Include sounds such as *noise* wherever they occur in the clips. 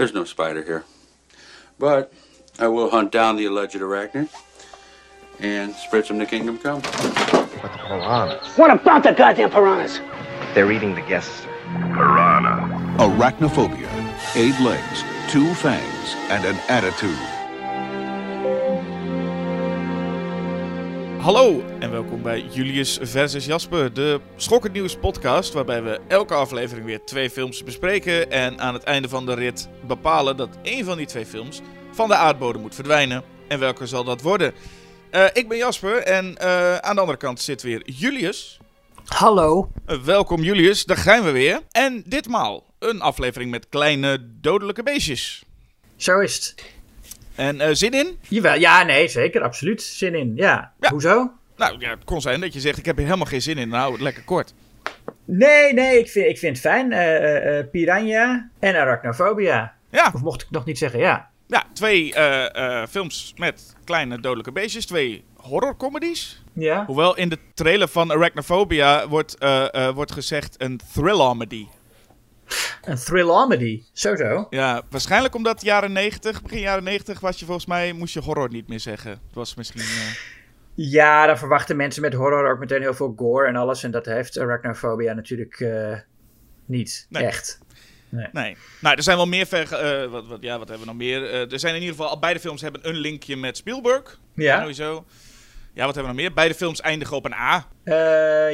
There's no spider here. But I will hunt down the alleged arachnid and spread some to kingdom come. But the piranhas, What about the goddamn piranhas? they're eating the guests. Piranha. Arachnophobia. Eight legs, two fangs, and an attitude. Hallo en welkom bij Julius versus Jasper, de Schokkend Nieuws podcast, waarbij we elke aflevering weer twee films bespreken en aan het einde van de rit bepalen dat één van die twee films van de aardbodem moet verdwijnen. En welke zal dat worden? Eh, ik ben Jasper en eh, aan de andere kant zit weer Julius. Hallo. Eh, welkom Julius, daar gaan we weer. En ditmaal een aflevering met kleine dodelijke beestjes. Zo is het. En eh, zin in? Jawel, ja, nee, zeker, absoluut. Zin in, ja. Ja. Hoezo? Nou ja, het kon zijn dat je zegt ik heb er helemaal geen zin in. Nou, lekker kort. Nee, nee, ik vind, ik vind het fijn. Eh, Piranha en Arachnophobia. Ja, Of mocht ik nog niet zeggen, ja. Ja, twee films met kleine dodelijke beestjes. Twee horrorcomedies. Ja? Hoewel in de trailer van Arachnophobia wordt, wordt gezegd een thrillamedy. Een thrillamedy. Zo zo. Ja, waarschijnlijk omdat jaren 90, begin jaren 90 was je volgens mij, moest je horror niet meer zeggen. Het was misschien... eh, Ja, dan verwachten mensen met horror ook meteen heel veel gore en alles. En dat heeft Arachnophobia natuurlijk eh, niet Nee. echt. Nee. Nou, er zijn wel meer ver... eh, wat, wat, ja, wat hebben we nog meer? Er zijn in ieder geval... Beide films hebben een linkje met Spielberg. Ja, Sowieso. Ja, wat hebben we nog meer? Beide films eindigen op een A. Eh,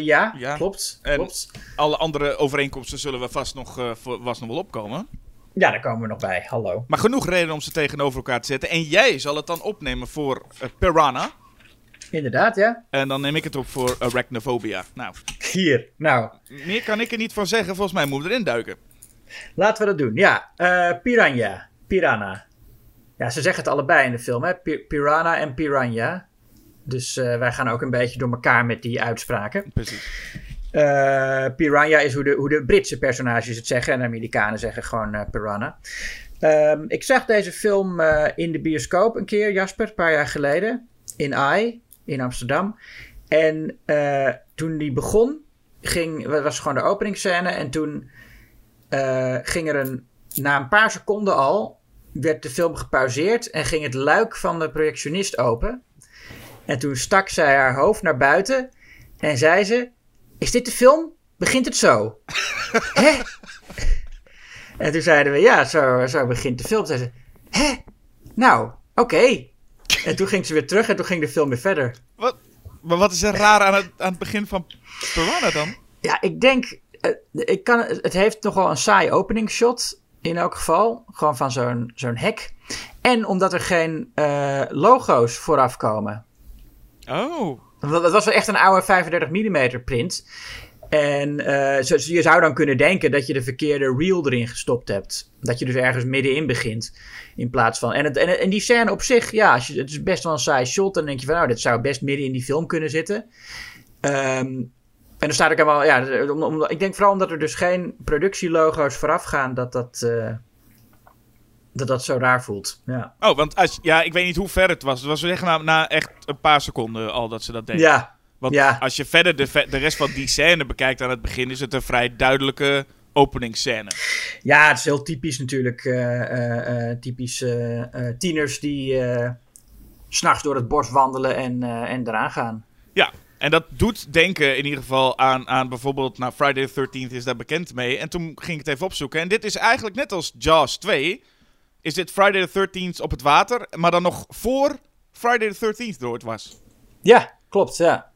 ja, Ja. klopt. En- klopt. Alle andere overeenkomsten zullen we vast nog, voor- vast nog wel opkomen. Ja, daar komen we nog bij. Hallo. Maar genoeg reden om ze tegenover elkaar te zetten. En jij zal het dan opnemen voor eh, Piranha. Inderdaad, ja. En dan neem ik het op voor Arachnophobia. Nou, Hier. Nou, meer kan ik er niet van zeggen. Volgens mij moeten we erin duiken. Laten we dat doen. Ja, Piranha. Piranha. Ja, ze zeggen het allebei in de film, hè? Pi- Piranha en Piranha. Dus eh, wij gaan ook een beetje door elkaar met die uitspraken. Precies. Eh, Piranha is hoe de, hoe de Britse personages het zeggen. En de Amerikanen zeggen gewoon eh, Piranha. Ehm, ik zag deze film in de bioscoop een keer, Jasper, een paar jaar geleden. In AI, in Amsterdam. En toen die begon, ging, was gewoon de openingsscène. En toen ging er een, na een paar seconden al, werd de film gepauzeerd. En ging het luik van de projectionist open. En toen stak zij haar hoofd naar buiten. En zei ze: Is dit de film? Begint het zo? *laughs* Hè? En toen zeiden we: Ja, zo, zo begint de film. Zei ze: Hè? Nou, oké. En toen ging ze weer terug en toen ging de film weer verder. Wat, maar wat is er raar aan het, aan het begin van Piranha dan? Ja, ik denk. eh, ik kan, het heeft nogal een saai openingsshot. In elk geval. Gewoon van zo'n zo'n hek. En omdat er geen eh, logo's vooraf komen. Oh. Het was wel echt een oude 35 mm print. En eh, je zou dan kunnen denken dat je de verkeerde reel erin gestopt hebt. Dat je dus ergens middenin begint. In plaats van. En, en, en die scène op zich, ja, het is best wel een saai shot. Dan denk je van, nou, dit zou best midden in die film kunnen zitten. Ehm, en dan staat ook helemaal, ja, om, om, ik denk vooral omdat er dus geen productielogo's vooraf gaan, dat dat, eh, dat, dat zo raar voelt. Ja, Oh, want als, ja, ik weet niet hoe ver het was. Het was echt na, na echt een paar seconden al dat ze dat deden. ja, Want ja. als je verder de, de rest van die scène bekijkt aan het begin, is het een vrij duidelijke openingsscène. Ja, het is heel typisch natuurlijk. eh, typisch tieners die s s'nachts door het bos wandelen en, en eraan gaan. Ja, en dat doet denken in ieder geval aan, aan bijvoorbeeld, nou, Friday the 13th is daar bekend mee. En toen ging ik het even opzoeken. En dit is eigenlijk net als Jaws 2, is dit Friday the 13th op het water, maar dan nog voor Friday the 13th er ooit was. Ja, klopt, ja.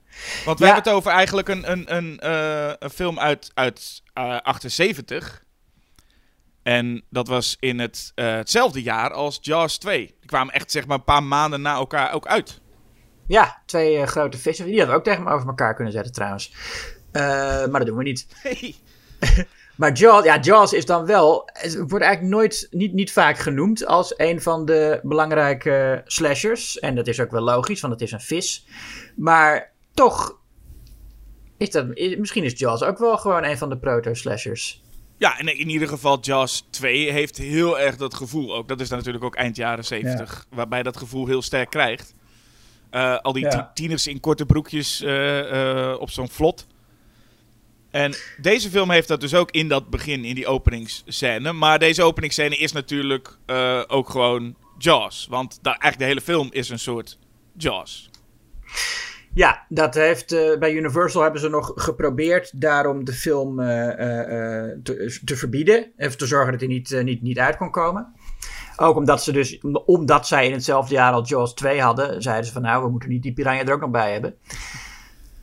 Want we Ja. hebben het over eigenlijk een, een, een, eh, een film uit, uit eh, 78. En dat was in het, eh, hetzelfde jaar als Jaws 2. Die kwamen echt zeg maar een paar maanden na elkaar ook uit. Ja, twee eh, grote vissen. Die hadden we ook tegen me over elkaar kunnen zetten trouwens. Eh, maar dat doen we niet. *laughs* Maar Jaws, ja, Jaws is dan wel. Het wordt eigenlijk nooit, niet, niet vaak genoemd als een van de belangrijke slashers. En dat is ook wel logisch, want het is een vis. Maar toch. Is dat, is- misschien is Jaws ook wel gewoon een van de proto-slashers. Ja, en in ieder geval Jaws 2 heeft heel erg dat gevoel ook. Dat is dan natuurlijk ook eind jaren 70. Waarbij dat gevoel heel sterk krijgt. Eh, al die Ja. tieners in korte broekjes eh, eh, op zo'n vlot. En deze film heeft dat dus ook in dat begin, in die openingsscène. Maar deze openingsscène is natuurlijk eh, ook gewoon Jaws. Want eigenlijk de hele film is een soort Jaws. Ja, dat heeft, eh, bij Universal hebben ze nog geprobeerd daarom de film eh, te, te verbieden. Even te zorgen dat hij niet, niet, niet uit kon komen. Ook omdat ze dus, omdat zij in hetzelfde jaar al Jaws 2 hadden, zeiden ze van nou, we moeten niet die piranha er ook nog bij hebben.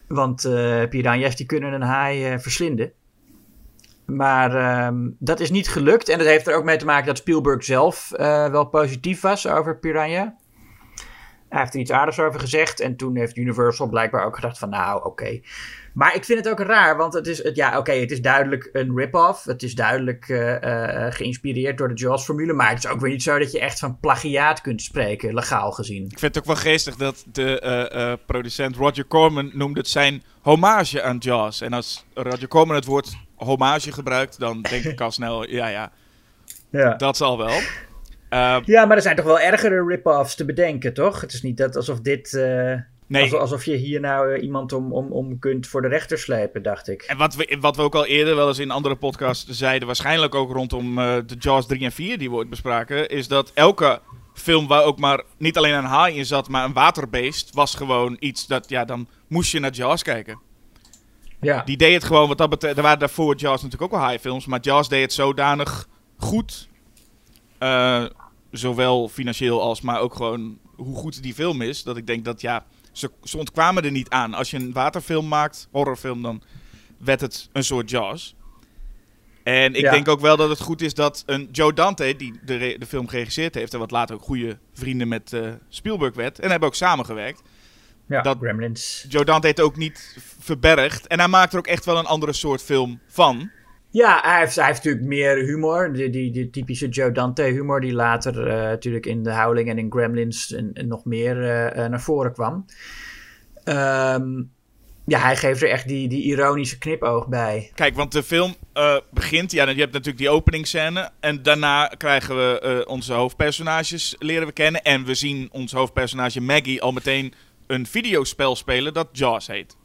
Want eh piranha's die kunnen een haai eh, verslinden. Maar ehm, dat is niet gelukt. En dat heeft er ook mee te maken dat Spielberg zelf eh, wel positief was over Piranha. Hij heeft er iets aardigs over gezegd. En toen heeft Universal blijkbaar ook gedacht van nou, oké. Maar ik vind het ook raar, want het is, het, ja, oké, het is duidelijk een rip-off. Het is duidelijk eh, eh, geïnspireerd door de Jaws-formule. Maar het is ook weer niet zo dat je echt van plagiaat kunt spreken, legaal gezien. Ik vind het ook wel geestig dat de eh, eh, producent Roger Corman noemde het zijn hommage aan Jaws. En als Roger Corman het woord hommage gebruikt, dan denk ik al snel, ja ja, Ja. dat zal wel. Ja, maar er zijn toch wel ergere rip-offs te bedenken, toch? Het is niet dat alsof dit... nee, alsof, alsof je hier nou eh, iemand om, om, om kunt voor de rechter slepen, dacht ik. En wat we, wat we ook al eerder wel eens in andere podcasts zeiden, waarschijnlijk ook rondom eh, de Jaws 3 en 4 die we ooit bespraken, is dat elke film waar ook maar niet alleen een haai in zat, maar een waterbeest, was gewoon iets dat, ja, dan moest je naar Jaws kijken. Ja. Die deed het gewoon, wat dat betreft, er waren daarvoor Jaws natuurlijk ook wel haaienfilms, maar Jaws deed het zodanig goed, eh, zowel financieel als, maar ook gewoon hoe goed die film is, dat ik denk dat, ja, ze, ze ontkwamen er niet aan. Als je een waterfilm maakt, horrorfilm, dan werd het een soort Jaws. En ik Ja. denk ook wel dat het goed is dat een Joe Dante, die de, de film geregisseerd heeft... en wat later ook goede vrienden met eh, Spielberg werd... en hebben ook samengewerkt. Ja, dat- Gremlins. Joe Dante heeft ook niet verbergd. En hij maakt er ook echt wel een andere soort film van. Ja, hij heeft, hij heeft natuurlijk meer humor. Die, die, die typische Joe Dante humor die later eh, natuurlijk in The Howling en in Gremlins en, en nog meer eh, eh, naar voren kwam. Ehm, ja, hij geeft er echt die, die ironische knipoog bij. Kijk, want de film begint... Ja, je hebt natuurlijk die openingsscène. En daarna krijgen we onze hoofdpersonages leren we kennen. En we zien ons hoofdpersonage Maggie al meteen een videospel spelen dat Jaws heet.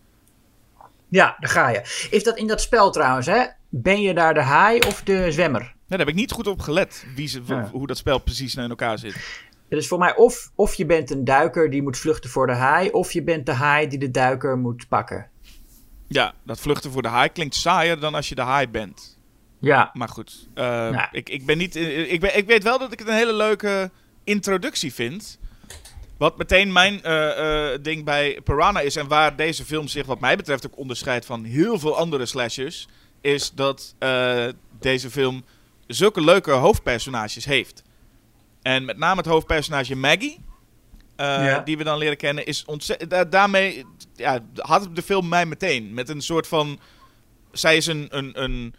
Ja, daar ga je. Is dat in dat spel trouwens, hè? Ben je daar de haai of de zwemmer? Nou, daar heb ik niet goed op gelet wie ze, Ja. hoe dat spel precies in elkaar zit. Het is voor mij of, of je bent een duiker die moet vluchten voor de haai, of je bent de haai die de duiker moet pakken. Ja, dat vluchten voor de haai klinkt saaier dan als je de haai bent. Ja, Maar goed, eh, Nou. ik, ik ben niet. Ik, ben, ik weet wel dat ik het een hele leuke introductie vind. Wat meteen mijn eh, eh, ding bij Piranha is en waar deze film zich, wat mij betreft, ook onderscheidt van heel veel andere slashers, is dat eh, deze film zulke leuke hoofdpersonages heeft. En met name het hoofdpersonage Maggie, eh, Ja. die we dan leren kennen, is ontzettend. da- daarmee ja, had de film mij meteen. Met een soort van. Zij is een, een, een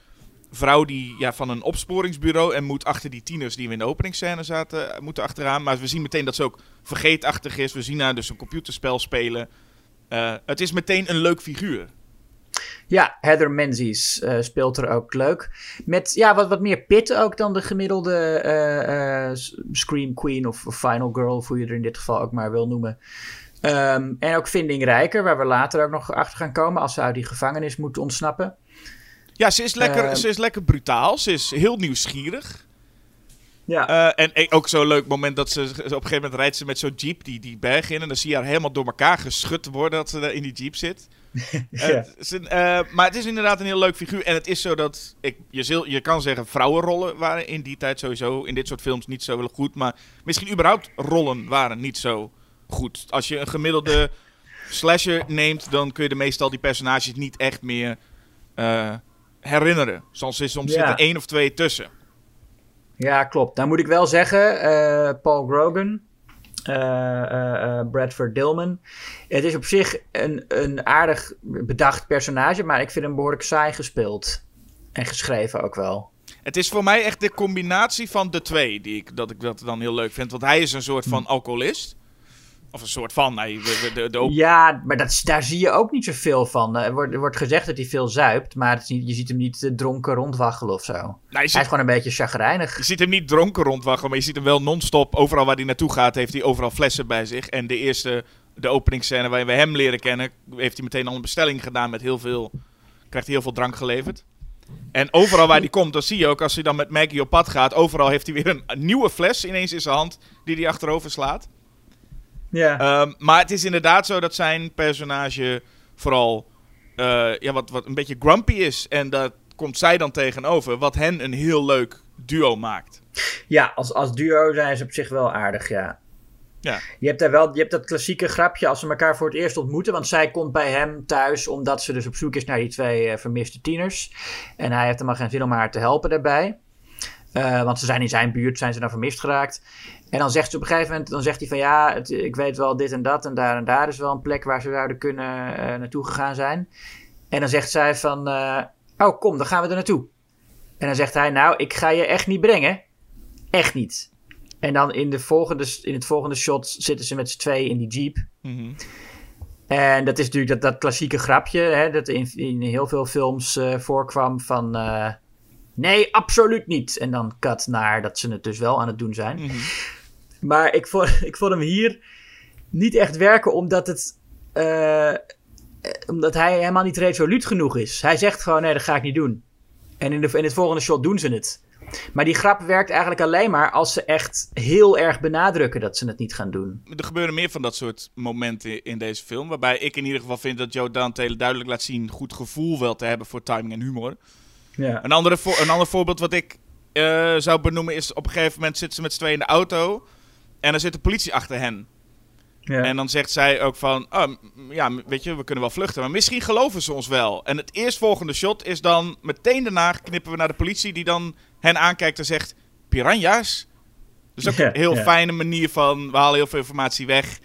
vrouw die ja, van een opsporingsbureau en moet achter die tieners die we in de openingsscène zaten, eh, moeten achteraan. Maar we zien meteen dat ze ook vergeetachtig is. We zien haar dus een computerspel spelen. Het is meteen een leuk figuur. Ja, Heather Menzies eh, speelt er ook leuk. Met ja, wat, wat meer pit ook dan de gemiddelde eh, eh, Scream Queen of, of Final Girl, of hoe je er in dit geval ook maar wil noemen. Ehm, en ook vindingrijker, waar we later ook nog achter gaan komen als ze uit die gevangenis moeten ontsnappen. Ja, ze is lekker, Eh, ze is lekker brutaal. Ze is heel nieuwsgierig. Ja, en ook zo'n leuk moment dat ze op een gegeven moment rijdt ze met zo'n jeep die, die berg in. En dan zie je haar helemaal door elkaar geschud worden dat ze daar in die jeep zit. *laughs* Eh, Ja. maar het is inderdaad een heel leuk figuur. En het is zo dat, ik, je, je kan zeggen, vrouwenrollen waren in die tijd sowieso in dit soort films niet zo goed. Maar misschien überhaupt rollen waren niet zo goed. Als je een gemiddelde *laughs* slasher neemt, dan kun je de meestal die personages niet echt meer eh, herinneren. Soms, is, soms Ja. zit er één of twee tussen. ja, klopt. Nou moet ik wel zeggen, eh, Paul Grogan, eh, eh, eh, Bradford Dillman. Het is op zich een, een aardig bedacht personage, maar ik vind hem behoorlijk saai gespeeld. En geschreven ook wel. Het is voor mij echt de combinatie van de twee die ik, dat ik dat dan heel leuk vind. Want hij is een soort van alcoholist. Of een soort van. Hij, de, de, Ja, maar dat, daar zie je ook niet zoveel van. Eh, Er wordt, er wordt gezegd dat hij veel zuipt, maar het is niet, je ziet hem niet eh, dronken rondwaggelen of zo. Nou, Hij is gewoon een beetje chagrijnig. je ziet hem niet dronken rondwaggelen, maar je ziet hem wel non-stop. Overal waar hij naartoe gaat, heeft hij overal flessen bij zich. En de eerste, de openingsscène waarin we hem leren kennen, heeft hij meteen al een bestelling gedaan met heel veel krijgt hij heel veel drank geleverd. En overal waar hij komt, dan zie je ook als hij dan met Maggie op pad gaat. Overal heeft hij weer een, een nieuwe fles ineens in zijn hand die hij achterover slaat. Ja. Ehm, maar het is inderdaad zo dat zijn personage vooral eh, ja, wat, wat een beetje grumpy is. En daar komt zij dan tegenover, wat hen een heel leuk duo maakt. Ja, als, als duo zijn ze op zich wel aardig, ja. Ja. Je hebt, daar wel, je hebt dat klassieke grapje als ze elkaar voor het eerst ontmoeten. Want zij komt bij hem thuis omdat ze dus op zoek is naar die twee eh, vermiste tieners. En hij heeft helemaal geen zin om haar te helpen daarbij. Eh, want ze zijn in zijn buurt, zijn ze dan vermist geraakt. En dan zegt ze op een gegeven moment, dan zegt hij van ja, het- ik weet wel dit en dat en daar en daar is wel een plek waar ze zouden kunnen eh, naartoe gegaan zijn. En dan zegt zij van, eh, oh kom, dan gaan we er naartoe. En dan zegt hij, nou, ik ga je echt niet brengen. Echt niet. En dan in, de volgende, in het volgende shot zitten ze met z'n twee in die jeep. Mhm. En dat is natuurlijk dat, dat klassieke grapje, hè, dat in, in heel veel films eh, voorkwam van... nee, absoluut niet. En dan cut naar dat ze het dus wel aan het doen zijn. Mhm. Maar ik vond, *laughs* ik vond hem hier niet echt werken, omdat het... eh, omdat hij helemaal niet resoluut genoeg is. Hij zegt gewoon, nee, dat ga ik niet doen. En in, de, in het volgende shot doen ze het. Maar die grap werkt eigenlijk alleen maar als ze echt heel erg benadrukken dat ze het niet gaan doen. Er gebeuren meer van dat soort momenten in deze film. Waarbij ik in ieder geval vind dat Joe Dante duidelijk laat zien goed gevoel wel te hebben voor timing en humor. Ja. Een, andere een ander voorbeeld wat ik eh, zou benoemen is op een gegeven moment zitten ze met z'n tweeën in de auto. En er zit de politie achter hen. Ja. En dan zegt zij ook van, oh, ja, weet je, we kunnen wel vluchten. Maar misschien geloven ze ons wel. En het eerstvolgende shot is dan, meteen daarna knippen we naar de politie die dan hen aankijkt en zegt, piranha's? Dus ook Ja, een heel ja. fijne manier van, we halen heel veel informatie weg.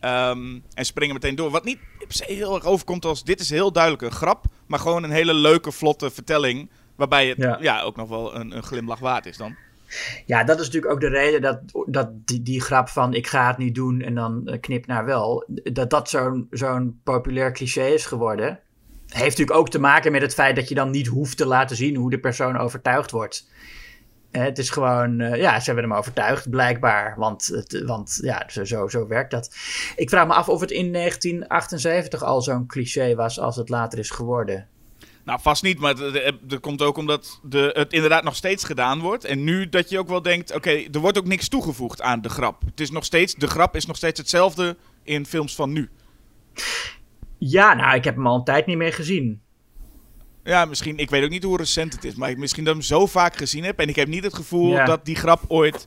ehm, en springen meteen door. Wat niet heel erg overkomt als, dit is heel duidelijk een grap. Maar gewoon een hele leuke, vlotte vertelling. Waarbij het Ja. ja. ook nog wel een, een glimlach waard is dan. Ja, dat is natuurlijk ook de reden dat, dat die, die grap van ik ga het niet doen en dan eh, knip naar wel, dat dat zo'n zo'n populair cliché is geworden. Heeft natuurlijk ook te maken met het feit dat je dan niet hoeft te laten zien hoe de persoon overtuigd wordt. Eh, het is gewoon, eh, ja, ze hebben hem overtuigd, blijkbaar. Want, het, want ja, zo, zo, zo werkt dat. Ik vraag me af of het in 1978 al zo'n cliché was als het later is geworden. Nou, vast niet, maar het- dat komt ook omdat de, het inderdaad nog steeds gedaan wordt. En nu dat je ook wel denkt, oké, er wordt ook niks toegevoegd aan de grap. Het is nog steeds, de grap is nog steeds hetzelfde in films van nu. Ja, nou, ik heb hem al een tijd niet meer gezien. Ja, misschien, ik weet ook niet hoe recent het is, maar ik- misschien dat ik hem zo vaak gezien heb. En ik heb niet het gevoel Ja. dat die grap ooit,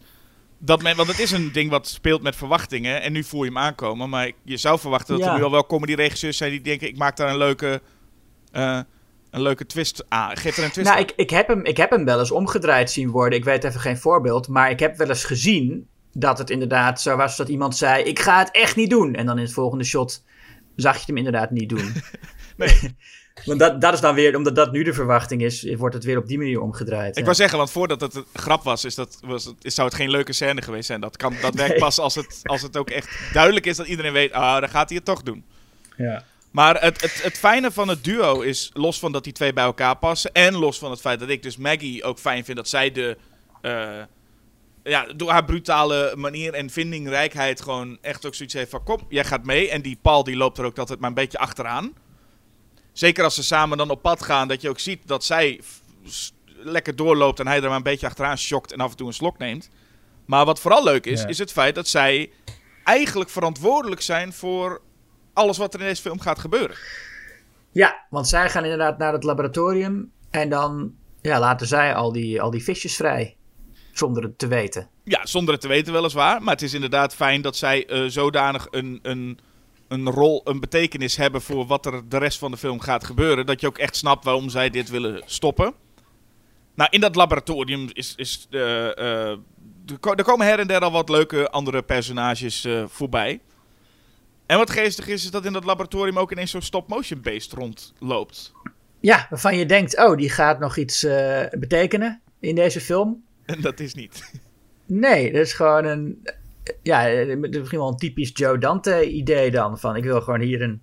dat men, want het is een ding wat speelt met verwachtingen. En nu voel je hem aankomen, maar je zou verwachten dat Ja. er nu al wel comedy-regisseurs zijn die denken, ik maak daar een leuke, eh, een leuke twist aan. Geef er een twist Nou, aan. ik, ik, heb hem, ik heb hem wel eens omgedraaid zien worden. Ik weet even geen voorbeeld. Maar ik heb wel eens gezien dat het inderdaad zo was dat iemand zei: Ik ga het echt niet doen. En dan in het volgende shot zag je het hem inderdaad niet doen. *laughs* Nee. *laughs* Want dat, dat is dan weer, omdat dat nu de verwachting is, wordt het weer op die manier omgedraaid. Ik ja. wou zeggen, want voordat het een grap was, is dat, was het, is, zou het geen leuke scène geweest zijn. Dat, kan, dat werkt pas als het, als het ook echt duidelijk is dat iedereen weet, ah, dan gaat hij het toch doen. ja. Maar het, het, het fijne van het duo is, los van dat die twee bij elkaar passen, en los van het feit dat ik dus Maggie ook fijn vind dat zij de, eh, ja, door haar brutale manier en vindingrijkheid gewoon echt ook zoiets heeft van, kom, jij gaat mee. En die Paul die loopt er ook altijd maar een beetje achteraan. Zeker als ze samen dan op pad gaan, dat je ook ziet dat zij lekker doorloopt en hij er maar een beetje achteraan schokt en af en toe een slok neemt. Maar wat vooral leuk is, Ja. is het feit dat zij eigenlijk verantwoordelijk zijn voor alles wat er in deze film gaat gebeuren. ja, want zij gaan inderdaad naar het laboratorium. En dan ja, laten zij al die, al die visjes vrij. Zonder het te weten. Ja, zonder het te weten weliswaar. Maar het is inderdaad fijn dat zij eh, zodanig een, een, een rol, een betekenis hebben voor wat er de rest van de film gaat gebeuren. Dat je ook echt snapt waarom zij dit willen stoppen. Nou, in dat laboratorium is. is eh, er ko- komen her en der al wat leuke andere personages voorbij. En wat geestig is, is dat in dat laboratorium ook ineens zo'n stop-motion beest rondloopt. Ja, waarvan je denkt, oh, die gaat nog iets eh, betekenen in deze film. *laughs* En dat is niet. Nee, dat is gewoon een. Ja, misschien wel een typisch Joe Dante-idee dan. Van ik wil gewoon hier een,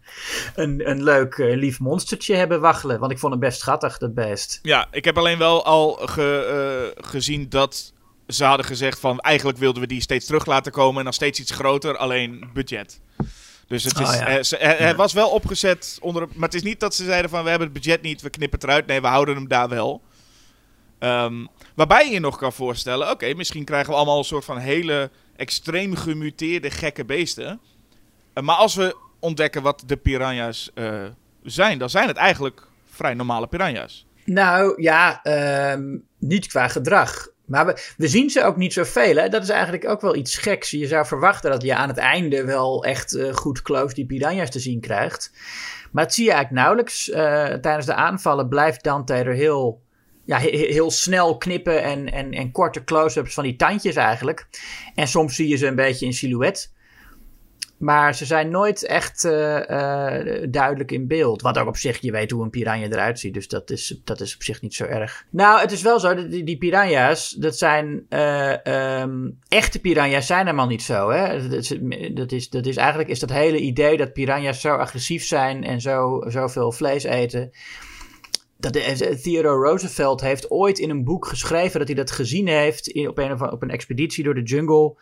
een, een leuk, eh, lief monstertje hebben waggelen. Want ik vond hem best schattig, dat beest. Ja, ik heb alleen wel al ge- eh, gezien dat ze hadden gezegd van eigenlijk wilden we die steeds terug laten komen en dan steeds iets groter, alleen budget. Dus het, is, Oh, ja. eh, ze- hij, hij was wel opgezet onder. Maar het is niet dat ze zeiden van we hebben het budget niet, we knippen het eruit. Nee, we houden hem daar wel. Ehm, waarbij je je nog kan voorstellen, oké, misschien krijgen we allemaal een soort van hele extreem gemuteerde gekke beesten. Eh, maar als we ontdekken wat de piranha's eh, zijn, dan zijn het eigenlijk vrij normale piranha's. Nou ja, ehm, niet qua gedrag. Maar we, zien ze ook niet zoveel. Hè? Dat is eigenlijk ook wel iets geks. Je zou verwachten dat je aan het einde wel echt eh, goed close die piranha's te zien krijgt. Maar dat zie je eigenlijk nauwelijks. Eh, tijdens de aanvallen blijft Dante er heel, ja, he- he- heel snel knippen en, en, en korte close-ups van die tandjes eigenlijk. En soms zie je ze een beetje in silhouet. Maar ze zijn nooit echt eh, eh, duidelijk in beeld. Wat ook op zich, je weet hoe een piranha eruit ziet. Dus dat is, dat is op zich niet zo erg. Nou, het is wel zo, die, die piranha's, dat zijn... eh, ehm, echte piranha's zijn helemaal niet zo. Hè? Dat, is, dat, is, dat is eigenlijk is dat hele idee dat piranha's zo agressief zijn en zo, zoveel vlees eten... Dat Theodore Roosevelt heeft ooit in een boek geschreven dat hij dat gezien heeft in, op, een, op een expeditie door de jungle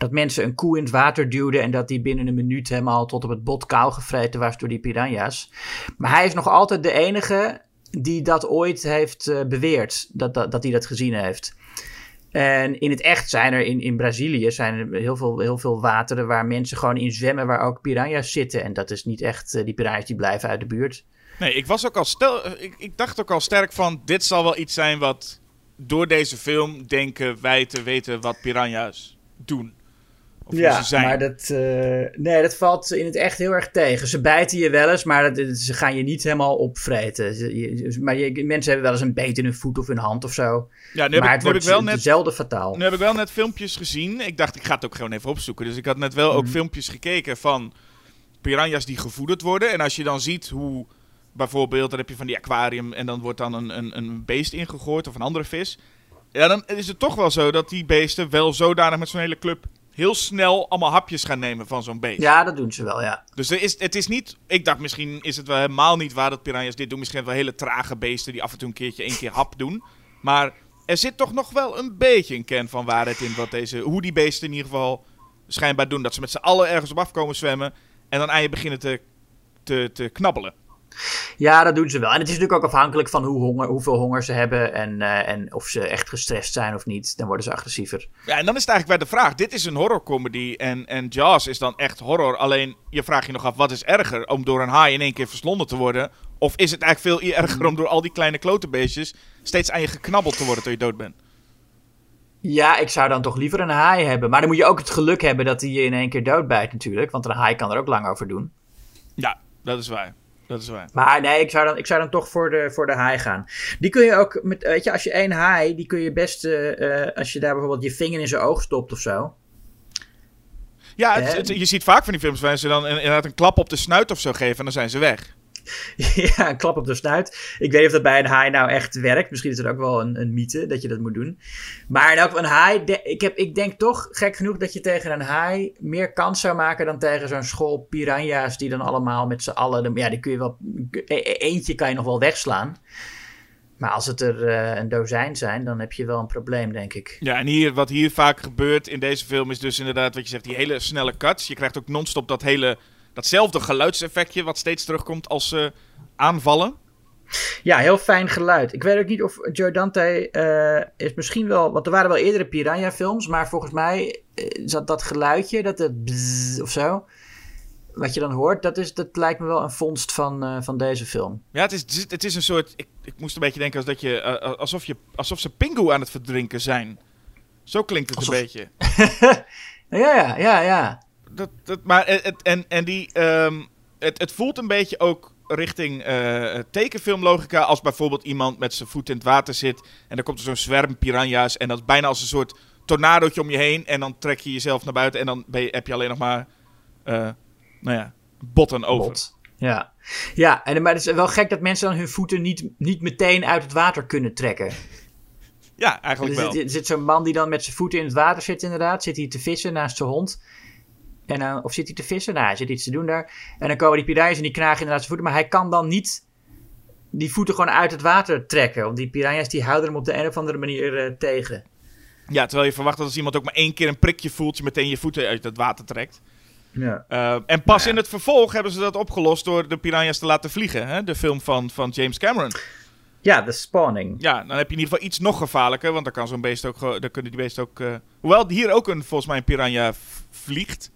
dat mensen een koe in het water duwden en dat die binnen een minuut helemaal tot op het bot kaal gevreten was door die piranha's. Maar hij is nog altijd de enige die dat ooit heeft eh, beweerd, dat, dat, dat hij dat gezien heeft. En in het echt zijn er in, in Brazilië zijn er heel veel, heel veel wateren waar mensen gewoon in zwemmen waar ook piranha's zitten. En dat is niet echt, eh, die piranha's die blijven uit de buurt. Nee, ik was ook al stel, eh, ik, ik dacht ook al sterk van dit zal wel iets zijn wat door deze film denken wij te weten wat piranha's doen. Of zijn. maar dat, eh, nee, dat valt in het echt heel erg tegen. Ze bijten je wel eens, maar dat, ze gaan je niet helemaal opvreten. Ze- je- maar je, mensen hebben wel eens een beet in hun voet of hun hand of zo. ja, nu heb, maar ik, het heb wordt ik wel net zelden fataal. Nu heb ik wel net filmpjes gezien. Ik dacht, ik ga het ook gewoon even opzoeken. Dus ik had net wel ook Mhm. filmpjes gekeken van piranha's die gevoederd worden. En als je dan ziet hoe, bijvoorbeeld, dan heb je van die aquarium en dan wordt dan een, een, een beest ingegooid of een andere vis. Ja, dan is het toch wel zo dat die beesten wel zodanig met zo'n hele club heel snel allemaal hapjes gaan nemen van zo'n beest. Ja, dat doen ze wel, ja. Dus er is, het is niet. Ik dacht misschien is het wel helemaal niet waar dat piranha's dit doen. Misschien wel hele trage beesten die af en toe een keertje één keer hap doen. Maar er zit toch nog wel een beetje een kern van waarheid in wat deze, hoe die beesten in ieder geval schijnbaar doen. Dat ze met z'n allen ergens op afkomen zwemmen en dan aan je beginnen te, te, te knabbelen. Ja, dat doen ze wel. En het is natuurlijk ook afhankelijk van hoe honger, hoeveel honger ze hebben en, eh, en of ze echt gestrest zijn of niet. Dan worden ze agressiever. Ja, en dan is het eigenlijk bij de vraag: dit is een horrorcomedy en, en Jaws is dan echt horror. Alleen je vraagt je nog af: wat is erger? Om door een haai in één keer verslonden te worden? Of is het eigenlijk veel erger om door al die kleine klotenbeestjes steeds aan je geknabbeld te worden tot je dood bent? Ja, ik zou dan toch liever een haai hebben. Maar dan moet je ook het geluk hebben dat hij je in één keer doodbijt natuurlijk. Want een haai kan er ook lang over doen. Ja, dat is waar. Dat is waar. Maar nee, ik zou dan, ik zou dan toch voor de, voor de haai gaan. Die kun je ook, met, weet je, als je één haai, die kun je best, eh, eh, als je daar bijvoorbeeld je vinger in zijn oog stopt of zo. Ja, het- Hè? het- je ziet vaak van die films waar ze dan inderdaad een klap op de snuit of zo geven en dan zijn ze weg. *laughs* ja, een klap op de snuit. Ik weet niet of dat bij een haai nou echt werkt. Misschien is het ook wel een, een mythe dat je dat moet doen. Maar geval een haai, ik, heb, ik denk toch, gek genoeg, dat je tegen een haai meer kans zou maken dan tegen zo'n school piranha's die dan allemaal met z'n allen, ja, die kun je wel, e- e- eentje kan je nog wel wegslaan. Maar als het er eh, een dozijn zijn, dan heb je wel een probleem, denk ik. Ja, en hier, wat hier vaak gebeurt in deze film is dus inderdaad wat je zegt, die hele snelle cuts. Je krijgt ook non-stop dat hele, datzelfde geluidseffectje wat steeds terugkomt als ze aanvallen. Ja, heel fijn geluid. Ik weet ook niet of Joe Dante eh, is misschien wel... Want er waren wel eerdere Piranha-films, maar volgens mij eh, zat dat geluidje, dat het bzzz of zo, wat je dan hoort, dat, is, dat lijkt me wel een vondst van, eh, van deze film. Ja, het is, het is- een soort, ik, ik moest een beetje denken als dat je, alsof, je alsof ze pingu aan het verdrinken zijn. Zo klinkt het Alsof- een beetje. *laughs* Ja, ja, ja, ja. Dat, dat, maar het, en, en die, ehm, het, het voelt een beetje ook richting eh, tekenfilmlogica. Als bijvoorbeeld iemand met zijn voet in het water zit. En dan komt er zo'n zwerm piranha's. En dat is bijna als een soort tornadootje om je heen. En dan trek je jezelf naar buiten. En dan ben je, heb je alleen nog maar, eh, nou ja, botten over. Bot. Ja, ja en, maar het is wel gek dat mensen dan hun voeten niet, niet meteen uit het water kunnen trekken. *laughs* Ja, Er eigenlijk zit, wel. er zit zo'n man die dan met zijn voeten in het water zit inderdaad. Zit hij te vissen naast zijn hond. En dan, of zit hij te vissen? Nou, hij zit iets te doen daar. En dan komen die piranha's en die knagen inderdaad zijn voeten. Maar hij kan dan niet die voeten gewoon uit het water trekken. Want die piranha's die houden hem op de een of andere manier eh, tegen. Ja, terwijl je verwacht dat als iemand ook maar één keer een prikje voelt, je meteen je voeten uit het water trekt. Ja. Uh, en pas in het vervolg hebben ze dat opgelost door de piranha's te laten vliegen. Hè? De film van, van James Cameron. Ja, de spawning. Ja, dan heb je in ieder geval iets nog gevaarlijker. Want dan kan zo'n beest ook. Dan kunnen die beesten ook. Uh, hoewel hier ook een, volgens mij een piranha vliegt.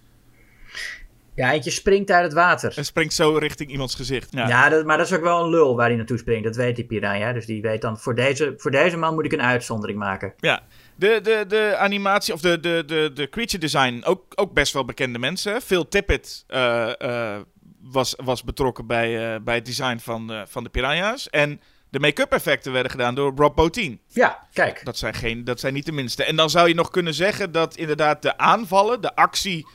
Ja, eentje springt uit het water. En springt zo richting iemands gezicht. Ja, ja dat, maar dat is ook wel een lul waar hij naartoe springt. Dat weet die piranha. Dus die weet dan, voor deze, voor deze man moet ik een uitzondering maken. Ja, de, de, de animatie, of de, de, de, de creature design, ook, ook best wel bekende mensen. Phil Tippett uh, uh, was, was betrokken bij, uh, bij het design van, van de piranha's. En de make-up effecten werden gedaan door Rob Bottin. Ja, kijk. Dat zijn, geen, dat zijn niet de minste. En dan zou je nog kunnen zeggen dat inderdaad de aanvallen, de actie...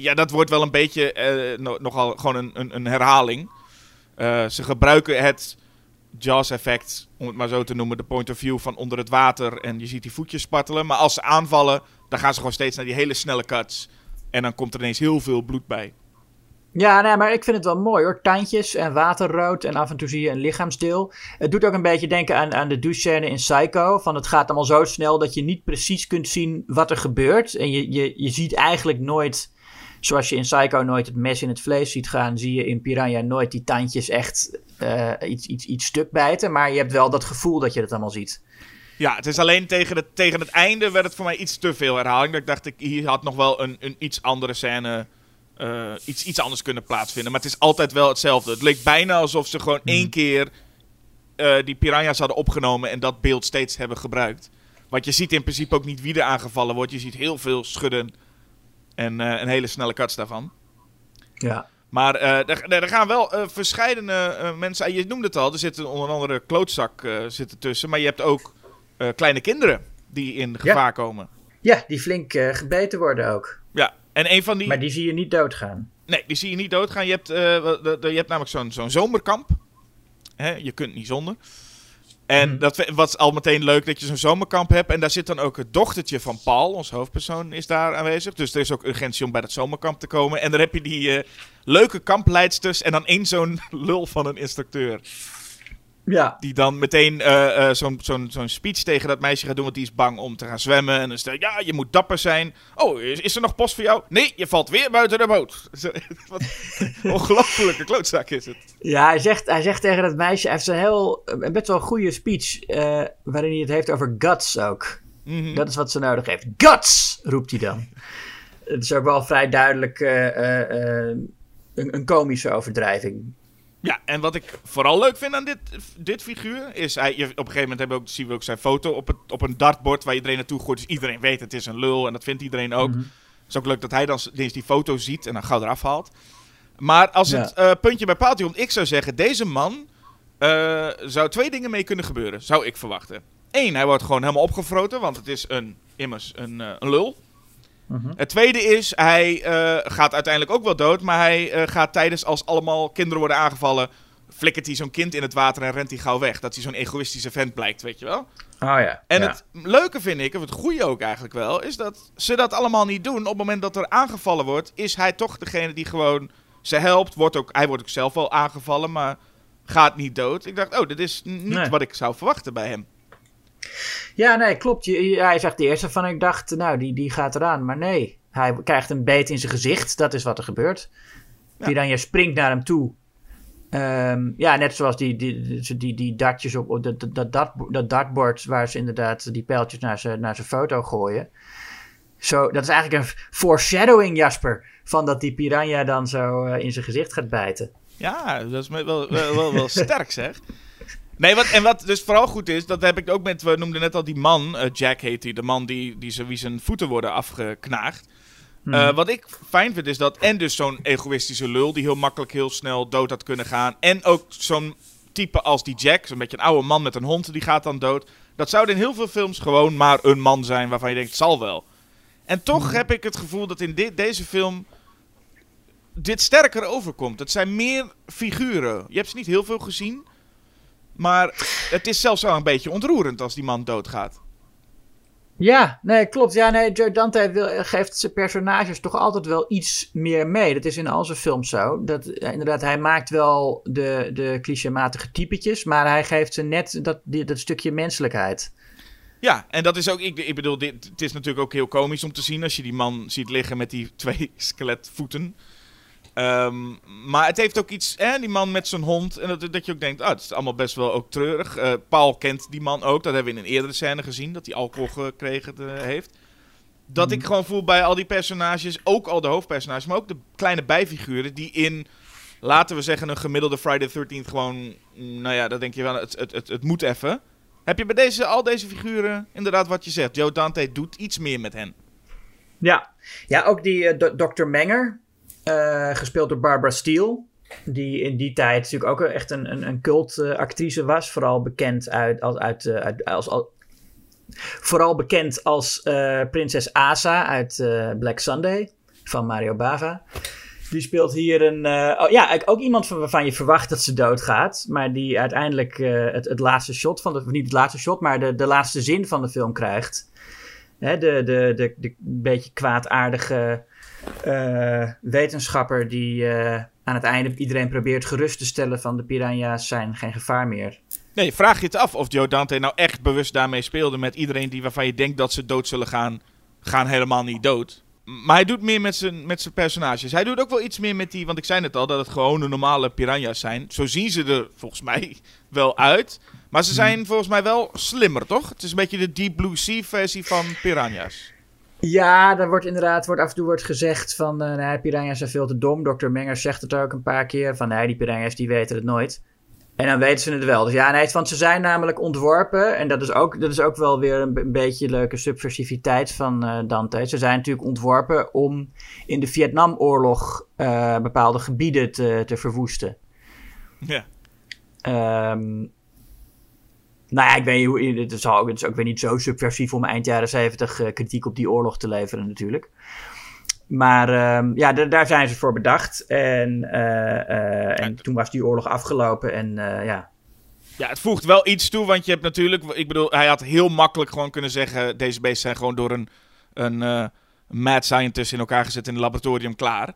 Ja, dat wordt wel een beetje uh, nogal gewoon een, een, een herhaling. Uh, ze gebruiken het Jaws-effect, om het maar zo te noemen, de point of view van onder het water. En je ziet die voetjes spartelen. Maar als ze aanvallen, dan gaan ze gewoon steeds naar die hele snelle cuts. En dan komt er ineens heel veel bloed bij. Ja, nee, maar ik vind het wel mooi hoor. Tandjes en waterrood en af en toe zie je een lichaamsdeel. Het doet ook een beetje denken aan, aan de douche-scène in Psycho. Van het gaat allemaal zo snel dat je niet precies kunt zien wat er gebeurt. En je, je, je ziet eigenlijk nooit, zoals je in Psycho nooit het mes in het vlees ziet gaan, zie je in Piranha nooit die tandjes echt uh, iets, iets, iets stuk bijten. Maar je hebt wel dat gevoel dat je het allemaal ziet. Ja, het is alleen tegen het, tegen het einde werd het voor mij iets te veel herhaling. Dat ik dacht, ik, hier had nog wel een, een iets andere scène uh, iets, iets anders kunnen plaatsvinden. Maar het is altijd wel hetzelfde. Het leek bijna alsof ze gewoon één keer uh, die piranha's hadden opgenomen en dat beeld steeds hebben gebruikt. Want je ziet in principe ook niet wie er aangevallen wordt. Je ziet heel veel schudden en uh, een hele snelle cuts daarvan. Ja. Maar er, er, gaan wel verscheidene mensen... Je noemde het al, er zit een onder andere klootzak zitten tussen. Maar je hebt ook kleine kinderen die in gevaar ja. komen. Ja, die flink gebeten worden ook. Ja, en een van die... Maar die zie je niet doodgaan. Nee, die zie je niet doodgaan. Je hebt, uh, de, de, je hebt namelijk zo'n zo'n zomerkamp. Hè, je kunt niet zonder. En Mhm. dat was al meteen leuk dat je zo'n zomerkamp hebt. En daar zit dan ook het dochtertje van Paul, ons hoofdpersoon, is daar aanwezig. Dus er is ook urgentie om bij dat zomerkamp te komen. En dan heb je die uh, leuke kampleidsters en dan één zo'n *laughs* lul van een instructeur. Ja. Die dan meteen uh, uh, zo'n speech tegen dat meisje gaat doen, want die is bang om te gaan zwemmen. En dan stelt ja, je moet dapper zijn. Oh, is, is er nog post voor jou? Nee, je valt weer buiten de boot. *laughs* Wat ongelofelijke klootzak is het. Ja, hij zegt, hij zegt tegen dat meisje, hij heeft een heel, een best wel een goede speech, uh, waarin hij het heeft over guts ook. Mhm. Mm -hmm. Dat is wat ze nodig heeft. Guts, roept hij dan. Het is ook wel vrij duidelijk een, een komische overdrijving. Ja, en wat ik vooral leuk vind aan dit, dit figuur is... Hij, je, op een gegeven moment hebben we ook, zien we ook zijn foto op, het, op een dartbord waar iedereen naartoe gooit. Dus iedereen weet het is een lul en dat vindt iedereen ook. Het mm -hmm. is ook leuk dat hij dan eens die foto ziet en dan gauw eraf haalt. Maar als ja. het uh, puntje bij paaltje komt, ik zou zeggen... Deze man uh, zou twee dingen mee kunnen gebeuren, zou ik verwachten. Eén, hij wordt gewoon helemaal opgefroten, want het is een, immers een, uh, een lul. Mhm. Het tweede is, hij uh, gaat uiteindelijk ook wel dood, maar hij uh, gaat tijdens als allemaal kinderen worden aangevallen, flikkert hij zo'n kind in het water en rent hij gauw weg. Dat hij zo'n egoïstische vent blijkt, weet je wel. Oh ja. En ja. het leuke vind ik, of het goede ook eigenlijk wel, is dat ze dat allemaal niet doen. Op het moment dat er aangevallen wordt, is hij toch degene die gewoon ze helpt. Wordt ook, hij wordt ook zelf wel aangevallen, maar gaat niet dood. Ik dacht, oh, dit is niet nee. wat ik zou verwachten bij hem. Ja, nee, klopt. Je, hij zegt de eerste van, ik dacht, nou, die, die gaat eraan. Maar nee, hij krijgt een beet in zijn gezicht. Dat is wat er gebeurt. Ja. Piranha springt naar hem toe. Um, ja, net zoals die, die, die, die, die dartjes op, dat, dat, dat, dat dartbord... waar ze inderdaad die pijltjes naar zijn naar foto gooien. Zo, dat is eigenlijk een foreshadowing, Jasper... van dat die piranha dan zo uh, in zijn gezicht gaat bijten. Ja, dat is wel, wel, wel, wel *laughs* sterk, zeg. Nee, wat, en wat dus vooral goed is, dat heb ik ook met, we noemden net al die man, uh, Jack heet hij, de man die, die zijn, wie zijn voeten worden afgeknaagd. Hmm. Uh, wat ik fijn vind is dat, en dus zo'n egoïstische lul die heel makkelijk heel snel dood had kunnen gaan. En ook zo'n type als die Jack, zo'n beetje een oude man met een hond, die gaat dan dood. Dat zou in heel veel films gewoon maar een man zijn waarvan je denkt, zal wel. En toch hmm. heb ik het gevoel dat in dit, deze film dit sterker overkomt. Het zijn meer figuren. Je hebt ze niet heel veel gezien. Maar het is zelfs wel een beetje ontroerend als die man doodgaat. Ja, nee, klopt. Ja, nee, Joe Dante wil, geeft zijn personages toch altijd wel iets meer mee. Dat is in al zijn films zo. Dat, inderdaad, hij maakt wel de, de clichématige typetjes, maar hij geeft ze net dat, die, dat stukje menselijkheid. Ja, en dat is ook, ik, ik bedoel, dit, het is natuurlijk ook heel komisch om te zien als je die man ziet liggen met die twee *laughs* skeletvoeten. Ehm, maar het heeft ook iets, hè, die man met zijn hond, en dat, dat je ook denkt, ah, het is allemaal best wel ook treurig. Eh, Paul kent die man ook, dat hebben we in een eerdere scène gezien, dat hij alcohol gekregen heeft. Dat ik gewoon voel bij al die personages, ook al de hoofdpersonages, maar ook de kleine bijfiguren die in, laten we zeggen, een gemiddelde Friday the 13th gewoon, nou ja, dan denk je wel, het, het, het, het moet even. Heb je bij deze, al deze figuren inderdaad wat je zegt? Joe Dante doet iets meer met hen. Ja, ja ook die eh, Dr. Menger, eh, gespeeld door Barbara Steele. Die in die tijd natuurlijk ook echt een, een, een cultactrice was. Vooral bekend uit, als, uit, eh, als, al- vooral bekend als eh, prinses Asa uit eh, Black Sunday van Mario Bava. Die speelt hier een. eh, oh, ja, ook iemand van, waarvan je verwacht dat ze doodgaat. Maar die uiteindelijk eh, het, het laatste shot van de. Niet het laatste shot, maar de, de laatste zin van de film krijgt. Hè, de, de, de, de beetje kwaadaardige eh, wetenschapper die eh, aan het einde iedereen probeert gerust te stellen van de piranha's zijn geen gevaar meer. Nee, vraag je het af of Joe Dante nou echt bewust daarmee speelde met iedereen die waarvan je denkt dat ze dood zullen gaan, gaan helemaal niet dood. Maar hij doet meer met zijn, met zijn personages. Hij doet ook wel iets meer met die, want ik zei net al dat het gewoon normale piranha's zijn. Zo zien ze er volgens mij *laughs* wel uit. Maar ze zijn volgens mij wel slimmer, toch? Het is een beetje de Deep Blue Sea versie van piranha's. Ja, daar wordt inderdaad wordt af en toe wordt gezegd van eh nee, piranha's zijn veel te dom. Dr. Mengers zegt het ook een paar keer van nee, die piranha's die weten het nooit. En dan weten ze het wel. Dus ja, nee, want ze zijn namelijk ontworpen. En dat is ook, dat is ook wel weer een, een beetje leuke subversiviteit van eh, Dante. Ze zijn natuurlijk ontworpen om in de Vietnamoorlog eh, bepaalde gebieden te, te verwoesten. Ja. Ehm, nou ja, ik weet niet hoe. Het is, ook, het is ook weer niet zo subversief om eind jaren zeventig eh, kritiek op die oorlog te leveren, natuurlijk. Maar ehm, ja, daar zijn ze voor bedacht. En, eh, eh, en toen was die oorlog afgelopen. En eh, ja. Ja, het voegt wel iets toe, want je hebt natuurlijk... Ik bedoel, hij had heel makkelijk gewoon kunnen zeggen... Deze beesten zijn gewoon door een, een eh, mad scientist in elkaar gezet in een laboratorium klaar.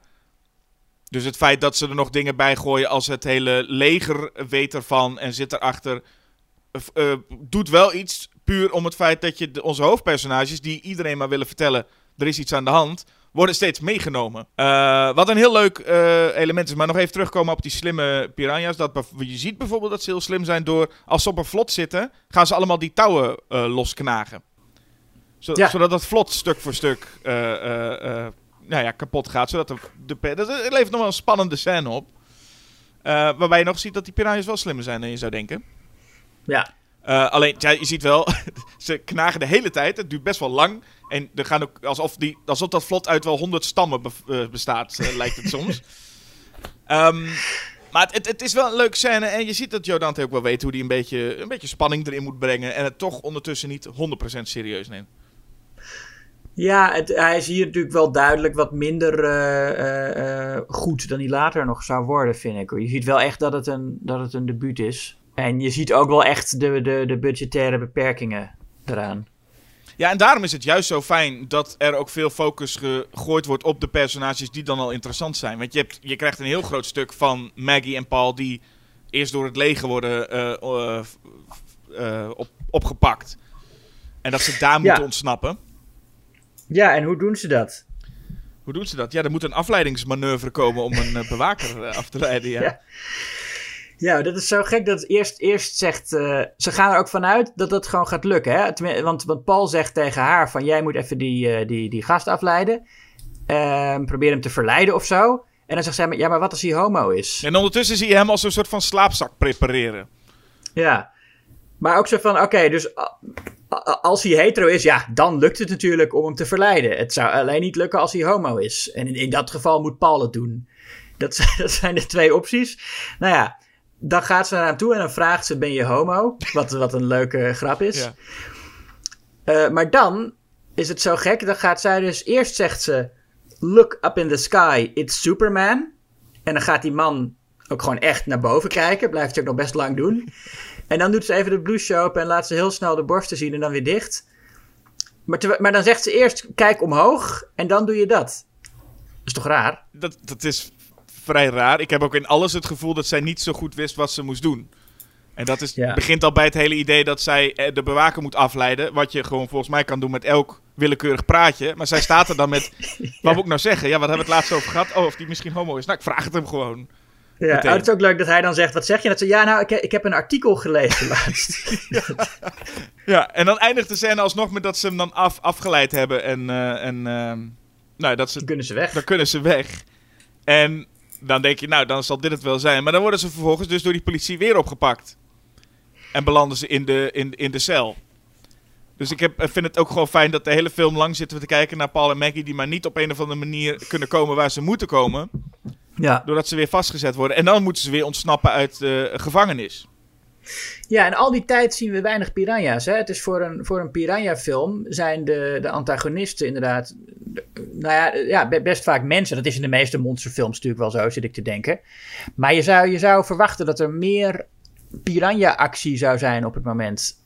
Dus het feit dat ze er nog dingen bij gooien als het hele leger weet ervan en zit erachter... eh, doet wel iets puur om het feit dat je de- onze hoofdpersonages, die iedereen maar willen vertellen... Er is iets aan de hand, worden steeds meegenomen. Eh, wat een heel leuk eh, element is. Maar nog even terugkomen op die slimme piranha's. Dat je ziet bijvoorbeeld dat ze heel slim zijn door... Als ze op een vlot zitten, gaan ze allemaal die touwen losknagen. Zo- Ja. Zodat dat vlot stuk voor stuk nou ja, kapot gaat. Zodat de, dat levert nog wel een spannende scène op. Waarbij je nog ziet dat die piranha's wel slimmer zijn dan je zou denken. Ja. Eh, alleen, ja, je ziet wel, *laughs* ze knagen de hele tijd. Het duurt best wel lang. En er gaan ook, alsof, die, alsof dat vlot uit wel honderd stammen be- eh, bestaat, eh, lijkt het soms. *laughs* Ehm, maar het, het, is wel een leuke scène. En je ziet dat Joe Dante ook wel weet hoe hij een beetje, een beetje spanning erin moet brengen. En het toch ondertussen niet 100% serieus neemt. Ja, het, hij is hier natuurlijk wel duidelijk wat minder goed dan hij later nog zou worden, vind ik. Je ziet wel echt dat het een, dat het een debuut is. En je ziet ook wel echt de, de, de budgettaire beperkingen eraan. Ja, en daarom is het juist zo fijn dat er ook veel focus gegooid wordt op de personages die dan al interessant zijn. Want je, hebt, je krijgt een heel groot stuk van Maggie en Paul die eerst door het leger worden eh, eh, eh, op, opgepakt. En dat ze daar moeten ontsnappen. Ja, en hoe doen ze dat? Hoe doen ze dat? Ja, er moet een afleidingsmanoeuvre komen om een bewaker af te leiden. Ja. Ja. Ja, dat is zo gek dat het eerst, eerst zegt... eh, ze gaan er ook vanuit dat dat gewoon gaat lukken. Hè? Tenmin- Want, want Paul zegt tegen haar van... jij moet even die, eh, die, die gast afleiden. Ehm, probeer hem te verleiden of zo. En dan zegt zij... ja, maar wat als hij homo is? En ondertussen zie je hem als een soort van slaapzak prepareren. Ja. Maar ook zo van, oké, dus als hij hetero is, ja, dan lukt het natuurlijk om hem te verleiden. Het zou alleen niet lukken als hij homo is. En in, in dat geval moet Paul het doen. Dat zijn, *laughs* dat zijn de twee opties. Nou ja, dan gaat ze naar hem toe en dan vraagt ze, ben je homo? Wat, wat een leuke grap is. Ja. Eh, maar dan is het zo gek, dan gaat zij dus, eerst zegt ze, look up in the sky, it's Superman. En dan gaat die man ook gewoon echt naar boven kijken, blijft hij ook nog best lang doen. En dan doet ze even de blouse open en laat ze heel snel de borsten zien en dan weer dicht. Maar, maar dan zegt ze eerst, kijk omhoog en dan doe je dat. Dat is toch raar? Dat, dat is vrij raar. Ik heb ook in alles het gevoel dat zij niet zo goed wist wat ze moest doen. En dat is, Ja. begint al bij het hele idee dat zij eh, de bewaker moet afleiden. Wat je gewoon volgens mij kan doen met elk willekeurig praatje. Maar zij staat er dan met. *laughs* Wat moet ik nou zeggen? Ja, wat hebben we het laatst over gehad? Oh, of die misschien homo is. Nou, ik vraag het hem gewoon. Ja, oh, het is ook leuk dat hij dan zegt, wat zeg je? Dat ze, ja, nou, ik, ik heb een artikel gelezen laatst. *laughs* Ja, en dan eindigt de scène alsnog met dat ze hem dan af, afgeleid hebben. En, eh, en ehm, nou, dat ze, Dan kunnen ze weg. dan kunnen ze weg. En dan denk je, nou, dan zal dit het wel zijn. Maar dan worden ze vervolgens dus door die politie weer opgepakt. En belanden ze in de, in, in de cel. Dus ik heb, vind het ook gewoon fijn dat de hele film lang zitten we te kijken naar Paul en Maggie... die maar niet op een of andere manier kunnen komen waar ze moeten komen... Ja. doordat ze weer vastgezet worden. En dan moeten ze weer ontsnappen uit de gevangenis. Ja, en al die tijd zien we weinig piranha's. Hè? Het is voor een, voor een piranha-film zijn de, de antagonisten inderdaad... de- nou ja, ja, be- best vaak mensen. Dat is in de meeste monsterfilms natuurlijk wel zo, zit ik te denken. Maar je zou, je zou verwachten dat er meer piranha-actie zou zijn op het moment.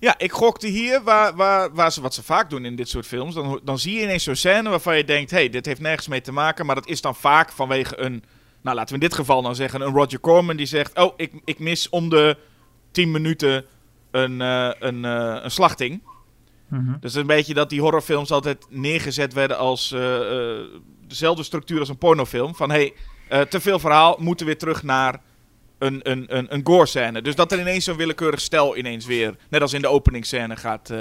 Ja, ik gokte hier, waar, waar, waar ze, wat ze vaak doen in dit soort films. Dan, dan zie je ineens zo'n scène waarvan je denkt: hé, hey, dit heeft nergens mee te maken. Maar dat is dan vaak vanwege een. Nou, laten we in dit geval dan zeggen: een Roger Corman die zegt: Oh, ik, ik mis om de 10 minuten een, eh, een, eh, een slachting. Dus een beetje dat die horrorfilms altijd neergezet werden als eh, dezelfde structuur als een pornofilm. Van hé, hey, te veel verhaal, moeten weer terug naar een, een, een, een gore scène. Dus dat er ineens zo'n willekeurig stel ineens weer, net als in de openingsscène, gaat,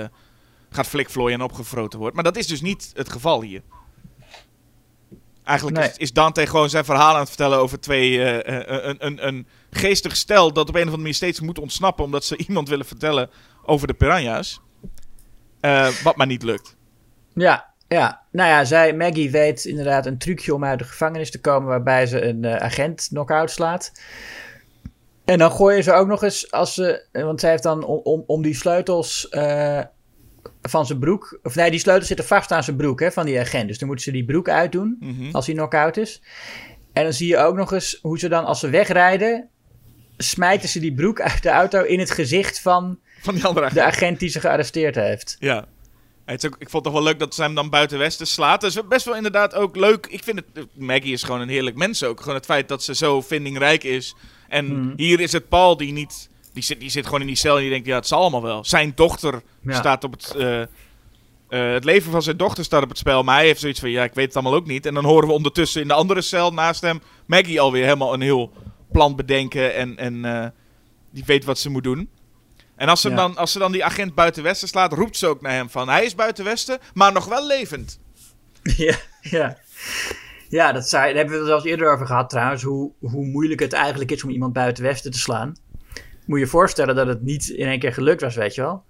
gaat flikvlooien en opgefroten wordt. Maar dat is dus niet het geval hier. Eigenlijk Nee. is, is Dante gewoon zijn verhaal aan het vertellen over twee, eh, eh, een, een, een geestig stel dat op een of andere manier steeds moet ontsnappen omdat ze *laughs* iemand willen vertellen over de piranha's. Eh, wat maar niet lukt. Ja, ja. Nou ja, zij, Maggie weet inderdaad een trucje om uit de gevangenis te komen waarbij ze een eh, agent knock-out slaat. En dan gooien ze ook nog eens, als ze, eh, want zij heeft dan om, om, om die sleutels eh, van zijn broek, of nee, die sleutels zitten vast aan zijn broek hè, van die agent. Dus dan moeten ze die broek uitdoen Mhm. als hij knock-out is. En dan zie je ook nog eens hoe ze dan, als ze wegrijden, smijten ze die broek uit de auto in het gezicht van Van die andere de agent die ze gearresteerd heeft. Ja. Het is ook, ik vond het toch wel leuk dat ze hem dan buiten Westen slaat. Dat is best wel inderdaad ook leuk. Ik vind het... Maggie is gewoon een heerlijk mens ook. Gewoon het feit dat ze zo vindingrijk is. En Mhm. hier is het Paul die niet... Die zit, die zit gewoon in die cel en die denkt, ja, het zal allemaal wel. Zijn dochter Ja. staat op het... eh, het leven van zijn dochter staat op het spel. Maar hij heeft zoiets van, ja, ik weet het allemaal ook niet. En dan horen we ondertussen in de andere cel naast hem... Maggie alweer helemaal een heel plan bedenken. En, en eh, die weet wat ze moet doen. En als ze, Ja. dan, als ze dan die agent buiten Westen slaat, roept ze ook naar hem van... Hij is buiten Westen, maar nog wel levend. *laughs* Ja, ja. Ja, dat zei, daar hebben we het zelfs eerder over gehad trouwens. Hoe, hoe moeilijk het eigenlijk is om iemand buiten Westen te slaan. Moet je voorstellen dat het niet in één keer gelukt was, weet je wel?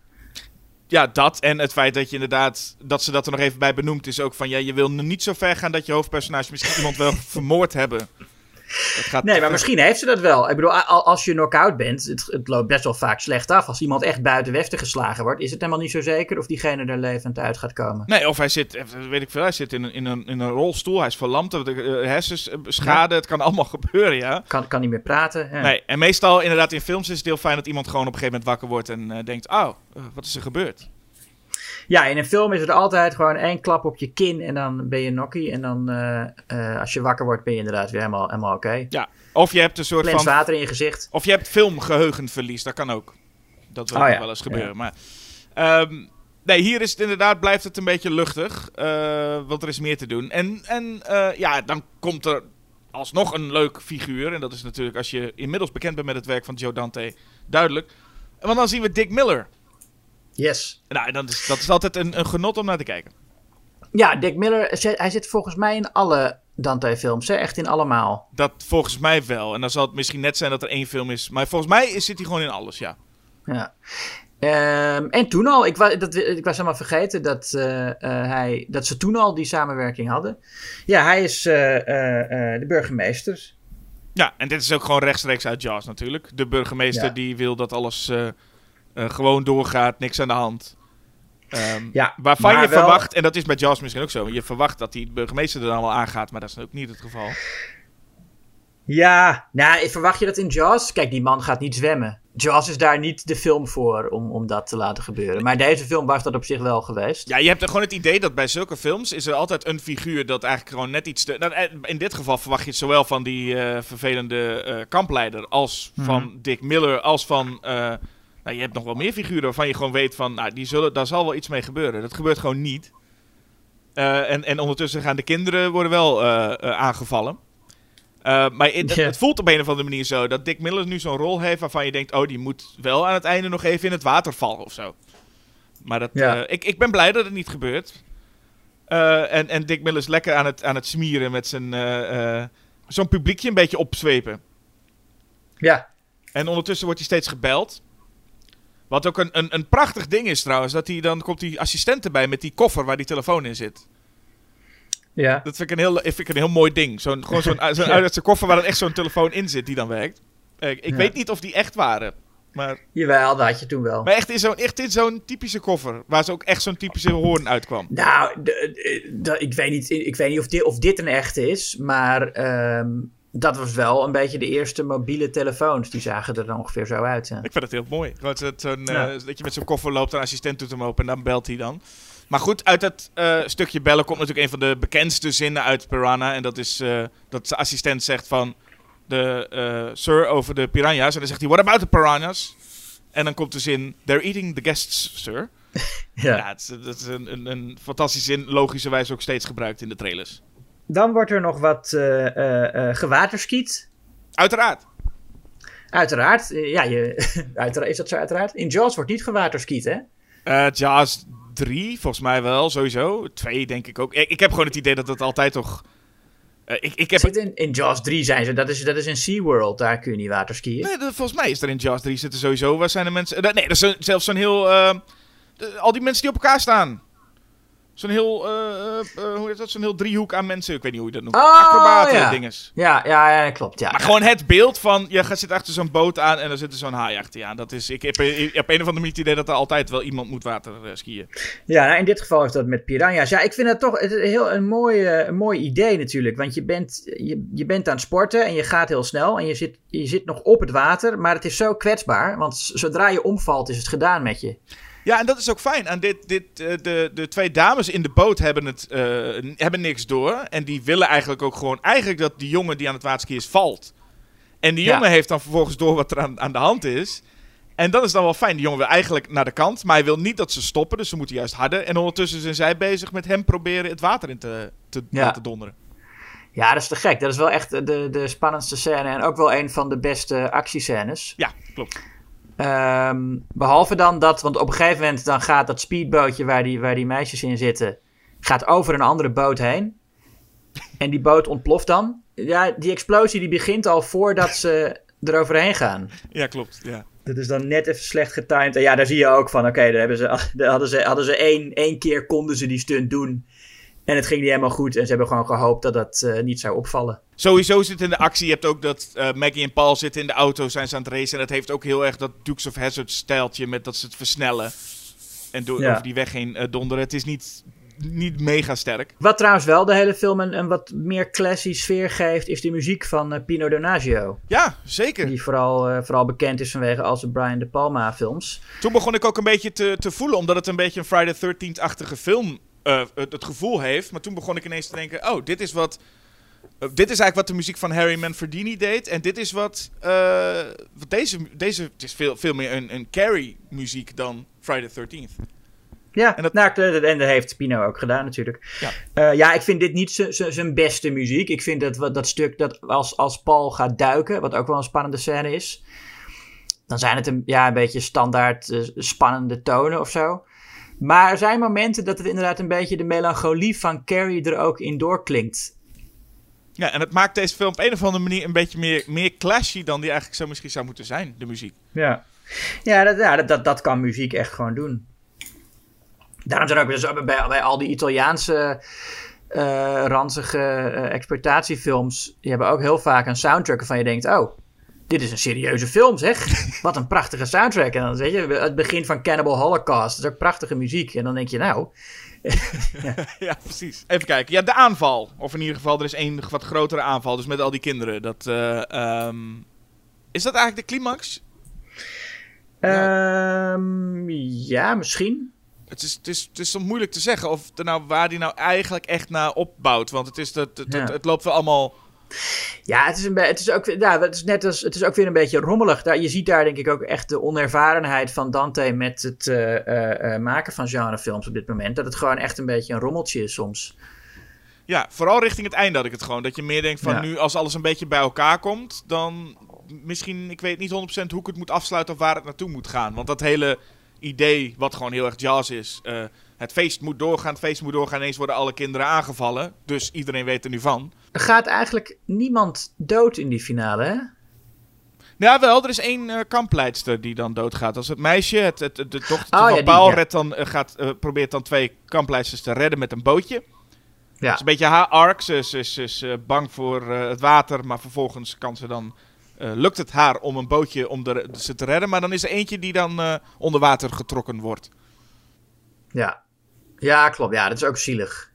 Ja, dat. En het feit dat je inderdaad... Dat ze dat er nog even bij benoemt is ook van... Ja, je wil niet zo ver gaan dat je hoofdpersonage misschien iemand wel vermoord hebben. Gaat Nee, maar misschien heeft ze dat wel. Ik bedoel, als je knock-out bent, het, het loopt best wel vaak slecht af. Als iemand echt buiten Westen geslagen wordt, is het helemaal niet zo zeker of diegene er levend uit gaat komen. Nee, of hij zit, eh, weet ik veel, hij zit in een, in een, in een rolstoel, hij is verlamd, de eh, hersens eh, schade, het kan allemaal *laughs* gebeuren, ja. Kan, kan niet meer praten. Ja. Nee, en meestal inderdaad in films is het heel fijn dat iemand gewoon op een gegeven moment wakker wordt en denkt, oh, wat is er gebeurd? Ja, in een film is het altijd gewoon één klap op je kin en dan ben je nokkie. En dan eh, eh, als je wakker wordt ben je inderdaad weer helemaal, helemaal oké. Ja, of je hebt een soort Plens van, water in je gezicht. of je hebt filmgeheugenverlies, dat kan ook. Dat wil Oh ja, wel eens gebeuren, maar... ehm, nee, hier is het inderdaad, blijft het een beetje luchtig, eh, want er is meer te doen. En, en ja, dan komt er alsnog een leuk figuur. En dat is natuurlijk, als je inmiddels bekend bent met het werk van Joe Dante, duidelijk. Want dan zien we Dick Miller. Yes. Nou, dat is, dat is altijd een, een genot om naar te kijken. Ja, Dick Miller, hij zit volgens mij in alle Dante-films, hè? echt in allemaal. Dat volgens mij wel. En dan zal het misschien net zijn dat er één film is. Maar volgens mij zit hij gewoon in alles, ja. Ja. Ehm, en toen al, ik, wa dat, ik was helemaal vergeten dat, eh, eh, hij, dat ze toen al die samenwerking hadden. Ja, hij is eh, de burgemeester. Ja, en dit is ook gewoon rechtstreeks uit Jaws natuurlijk. De burgemeester Ja. die wil dat alles eh, gewoon doorgaat, niks aan de hand. Ehm, Ja, waarvan je wel- verwacht, en dat is bij Jaws misschien ook zo, je verwacht dat die burgemeester er dan wel aangaat, maar dat is ook niet het geval. Ja, nou, verwacht je dat in Jaws? Kijk, die man gaat niet zwemmen. Jaws is daar niet de film voor om, om dat te laten gebeuren. Maar deze film was dat op zich wel geweest. Ja, je hebt er gewoon het idee dat bij zulke films is er altijd een figuur dat eigenlijk gewoon net iets te... Nou, in dit geval verwacht je het zowel van die eh, vervelende eh, kampleider als van Dick Miller, als van... nou, je hebt nog wel meer figuren waarvan je gewoon weet van, nou, die zullen, daar zal wel iets mee gebeuren. Dat gebeurt gewoon niet. Eh, en, en ondertussen gaan de kinderen worden wel eh, eh, aangevallen. Maar het, het voelt op een of andere manier zo dat Dick Miller nu zo'n rol heeft waarvan je denkt, oh, die moet wel aan het einde nog even in het water vallen of zo. Maar dat, ik, ik ben blij dat het niet gebeurt. En, en Dick Miller is lekker aan het, aan het smieren met zijn zo'n publiekje een beetje opzwepen. Ja, En ondertussen wordt hij steeds gebeld. Wat ook een, een, een prachtig ding is trouwens, dat hij dan komt die assistent erbij met die koffer waar die telefoon in zit. ja. Dat vind ik een heel, vind ik een heel mooi ding. Zo'n, gewoon zo'n, *laughs* zo'n uit koffer waar dan echt zo'n telefoon in zit die dan werkt. Eh, ik Ja. weet niet of die echt waren. Maar, Jawel, dat had je toen wel. maar echt in zo'n, echt in zo'n typische koffer. Waar ze ook echt zo'n typische hoorn uitkwam. Nou, ik weet niet, ik weet niet of, dit, of dit een echte is, maar ehm, dat was wel een beetje de eerste mobiele telefoons. Die zagen er dan ongeveer zo uit. ja. Ik vind het heel mooi. Zo- zo'n, eh, dat je met zo'n koffer loopt, een assistent doet hem open en dan belt hij dan. Maar goed, uit dat eh, stukje bellen komt natuurlijk een van de bekendste zinnen uit Piranha. En dat is eh, dat de assistent zegt van de sir over de piranha's. En dan zegt hij, what about the piranhas? En dan komt de zin, they're eating the guests, sir. *laughs* Ja, Ja. het is, dat is een, een, een fantastische zin, logischerwijs ook steeds gebruikt in de trailers. Dan wordt er nog wat eh, gewaterskiet. Uiteraard. Uiteraard. Ja, je, *laughs* uiteraard. Is dat zo uiteraard? In Jaws wordt niet gewaterskiet, hè? Jaws 3, volgens mij wel, sowieso. 2 denk ik ook. Ik, ik heb gewoon het idee dat het altijd toch... ik, ik heb Zit in, in Jaws 3 zijn ze. Dat is, dat is in SeaWorld. Daar kun je niet waterskiën. Nee, dat- volgens mij is er in Jaws 3 zitten sowieso. Waar zijn de mensen. nee, dat is zelfs zo'n heel. de- al die mensen die op elkaar staan. Zo'n heel. eh, hoe heet dat? Zo'n heel driehoek aan mensen. Ik weet niet hoe je dat noemt. Oh, Acrobaten ja. dinges. Ja, ja, ja, klopt. Ja. Maar gewoon het beeld van. Je gaat zit achter zo'n boot aan en er zit zo'n haai achter je aan. Dat is. Ik heb, ik heb een of andere manier het idee dat er altijd wel iemand moet water skiën. Ja, nou, in dit geval is dat met piranha's. Ja, ik vind dat toch het is heel een mooi, een mooi idee natuurlijk. Want je bent, je, je bent aan het sporten en je gaat heel snel. En je zit, je zit nog op het water. Maar het is zo kwetsbaar. Want zodra je omvalt is het gedaan met je. Ja, en dat is ook fijn. Aan dit, dit, eh, de, de twee dames in de boot hebben, het, eh, hebben niks door. En die willen eigenlijk ook gewoon... Eigenlijk dat die jongen die aan het waterskiën is, valt. En die Ja. jongen heeft dan vervolgens door wat er aan, aan de hand is. En dat is dan wel fijn. Die jongen wil eigenlijk naar de kant. Maar hij wil niet dat ze stoppen. Dus ze moeten juist harder. En ondertussen zijn zij bezig met hem proberen het water in te, te Ja. laten donderen. Ja, dat is te gek. Dat is wel echt de, de spannendste scène. En ook wel een van de beste actiescènes. Ja, klopt. Ehm, behalve dan dat, want op een gegeven moment dan gaat dat speedbootje waar die, waar die meisjes in zitten, gaat over een andere boot heen. En die boot ontploft dan. Ja, die explosie die begint al voordat ze eroverheen gaan. Ja, klopt. Ja. Dat is dan net even slecht getimed. En ja, daar zie je ook van, oké, daar hebben ze, daar hadden ze, hadden ze één, één keer konden ze die stunt doen. En het ging niet helemaal goed. En ze hebben gewoon gehoopt dat dat eh, niet zou opvallen. Sowieso zit in de actie. Je hebt ook dat eh, Maggie en Paul zitten in de auto, zijn ze aan het racen. En dat heeft ook heel erg dat Dukes of Hazzard stijltje met dat ze het versnellen. En door Ja. over die weg heen eh, donderen. Het is niet, niet mega sterk. Wat trouwens wel de hele film een, een wat meer classy sfeer geeft, is de muziek van Pino Donaggio. Ja, zeker. Die vooral, vooral bekend is vanwege al zijn Brian De Palma films. Toen begon ik ook een beetje te, te voelen, omdat het een beetje een Friday the 13th-achtige film eh, het, het gevoel heeft. Maar toen begon ik ineens te denken, oh, dit is wat... eh, dit is eigenlijk wat de muziek van Harry Manfredini deed. En dit is wat, eh, wat deze... deze het is veel, veel meer een, een Carrie-muziek dan Friday the 13th. Ja, En dat- nou, dat, en dat heeft Pino ook gedaan natuurlijk. Ja. Ja, ja ik vind dit niet zijn beste muziek. Ik vind dat, dat stuk dat als, als Paul gaat duiken, wat ook wel een spannende scène is. Dan zijn het een, ja, een beetje standaard spannende tonen of zo. Maar er zijn momenten dat het inderdaad een beetje de melancholie van Carrie er ook in doorklinkt. Ja, en het maakt deze film op een of andere manier een beetje meer, meer clashy dan die eigenlijk zo misschien zou moeten zijn, de muziek. Ja, ja, dat, ja dat, dat, dat kan muziek echt gewoon doen. Daarom zijn ook dus bij, bij al die Italiaanse eh ranzige eh, exploitatiefilms... die hebben ook heel vaak een soundtrack waarvan je denkt... oh, dit is een serieuze film zeg. *laughs* Wat een prachtige soundtrack. En dan weet je, het begin van Cannibal Holocaust, dat is ook prachtige muziek. En dan denk je nou, *laughs* ja, precies. Even kijken. Ja, de aanval. Of in ieder geval, er is één wat grotere aanval. Dus met al die kinderen. Dat, eh, ehm, is dat eigenlijk de climax? Ehm, ja, misschien. Het is, het, is, het is zo moeilijk te zeggen of er nou, waar die nou eigenlijk echt naar opbouwt. Want het, is dat, het, Ja. het, het loopt wel allemaal... Ja, het is, een het is ook, ja, het is net als, het is ook weer een beetje rommelig. Daar, je ziet daar denk ik ook echt de onervarenheid van Dante met het eh, eh, eh, maken van genrefilms op dit moment. Dat het gewoon echt een beetje een rommeltje is soms. Ja, vooral richting het einde had ik het gewoon. Dat je meer denkt van Ja. nu als alles een beetje bij elkaar komt, dan misschien, ik weet niet 100% hoe ik het moet afsluiten of waar het naartoe moet gaan. Want dat hele idee, wat gewoon heel erg jazz is, het feest moet doorgaan, het feest moet doorgaan, ineens worden alle kinderen aangevallen. Dus iedereen weet er nu van. Er gaat eigenlijk niemand dood in die finale, hè? Ja, wel, er is één eh, kampleidster die dan doodgaat. Als het meisje, het, het, de dochter Oh, van ja, Paul, ja. dan, eh, gaat, eh, probeert dan twee kampleidsters te redden met een bootje. Dat Ja. is een beetje haar arc. Ze is, ze is, ze is, bang voor het water, maar vervolgens kan ze dan, lukt het haar om een bootje om de, ze te redden. Maar dan is er eentje die dan onder water getrokken wordt. Ja. Ja, klopt. Ja, dat is ook zielig.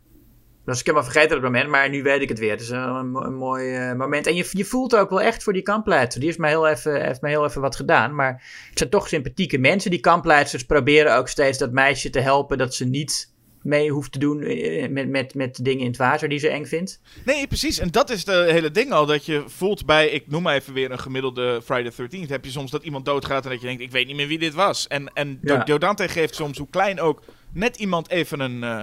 Dat is ik helemaal vergeten dat moment, maar nu weet ik het weer. Het is een, een, mo- een mooi eh, moment. En je, je voelt ook wel echt voor die kampleidster. Die heeft mij, heel even, heeft mij heel even wat gedaan. Maar het zijn toch sympathieke mensen. Die kampleidsters proberen ook steeds dat meisje te helpen dat ze niet mee hoeft te doen eh, met, met, met dingen in het water die ze eng vindt. Nee, precies. En dat is de hele ding al. Dat je voelt bij, ik noem maar even weer een gemiddelde Friday the 13th. Heb je soms dat iemand doodgaat en dat je denkt, ik weet niet meer wie dit was. En, en Ja. Geeft soms, hoe klein ook, net iemand even een, eh,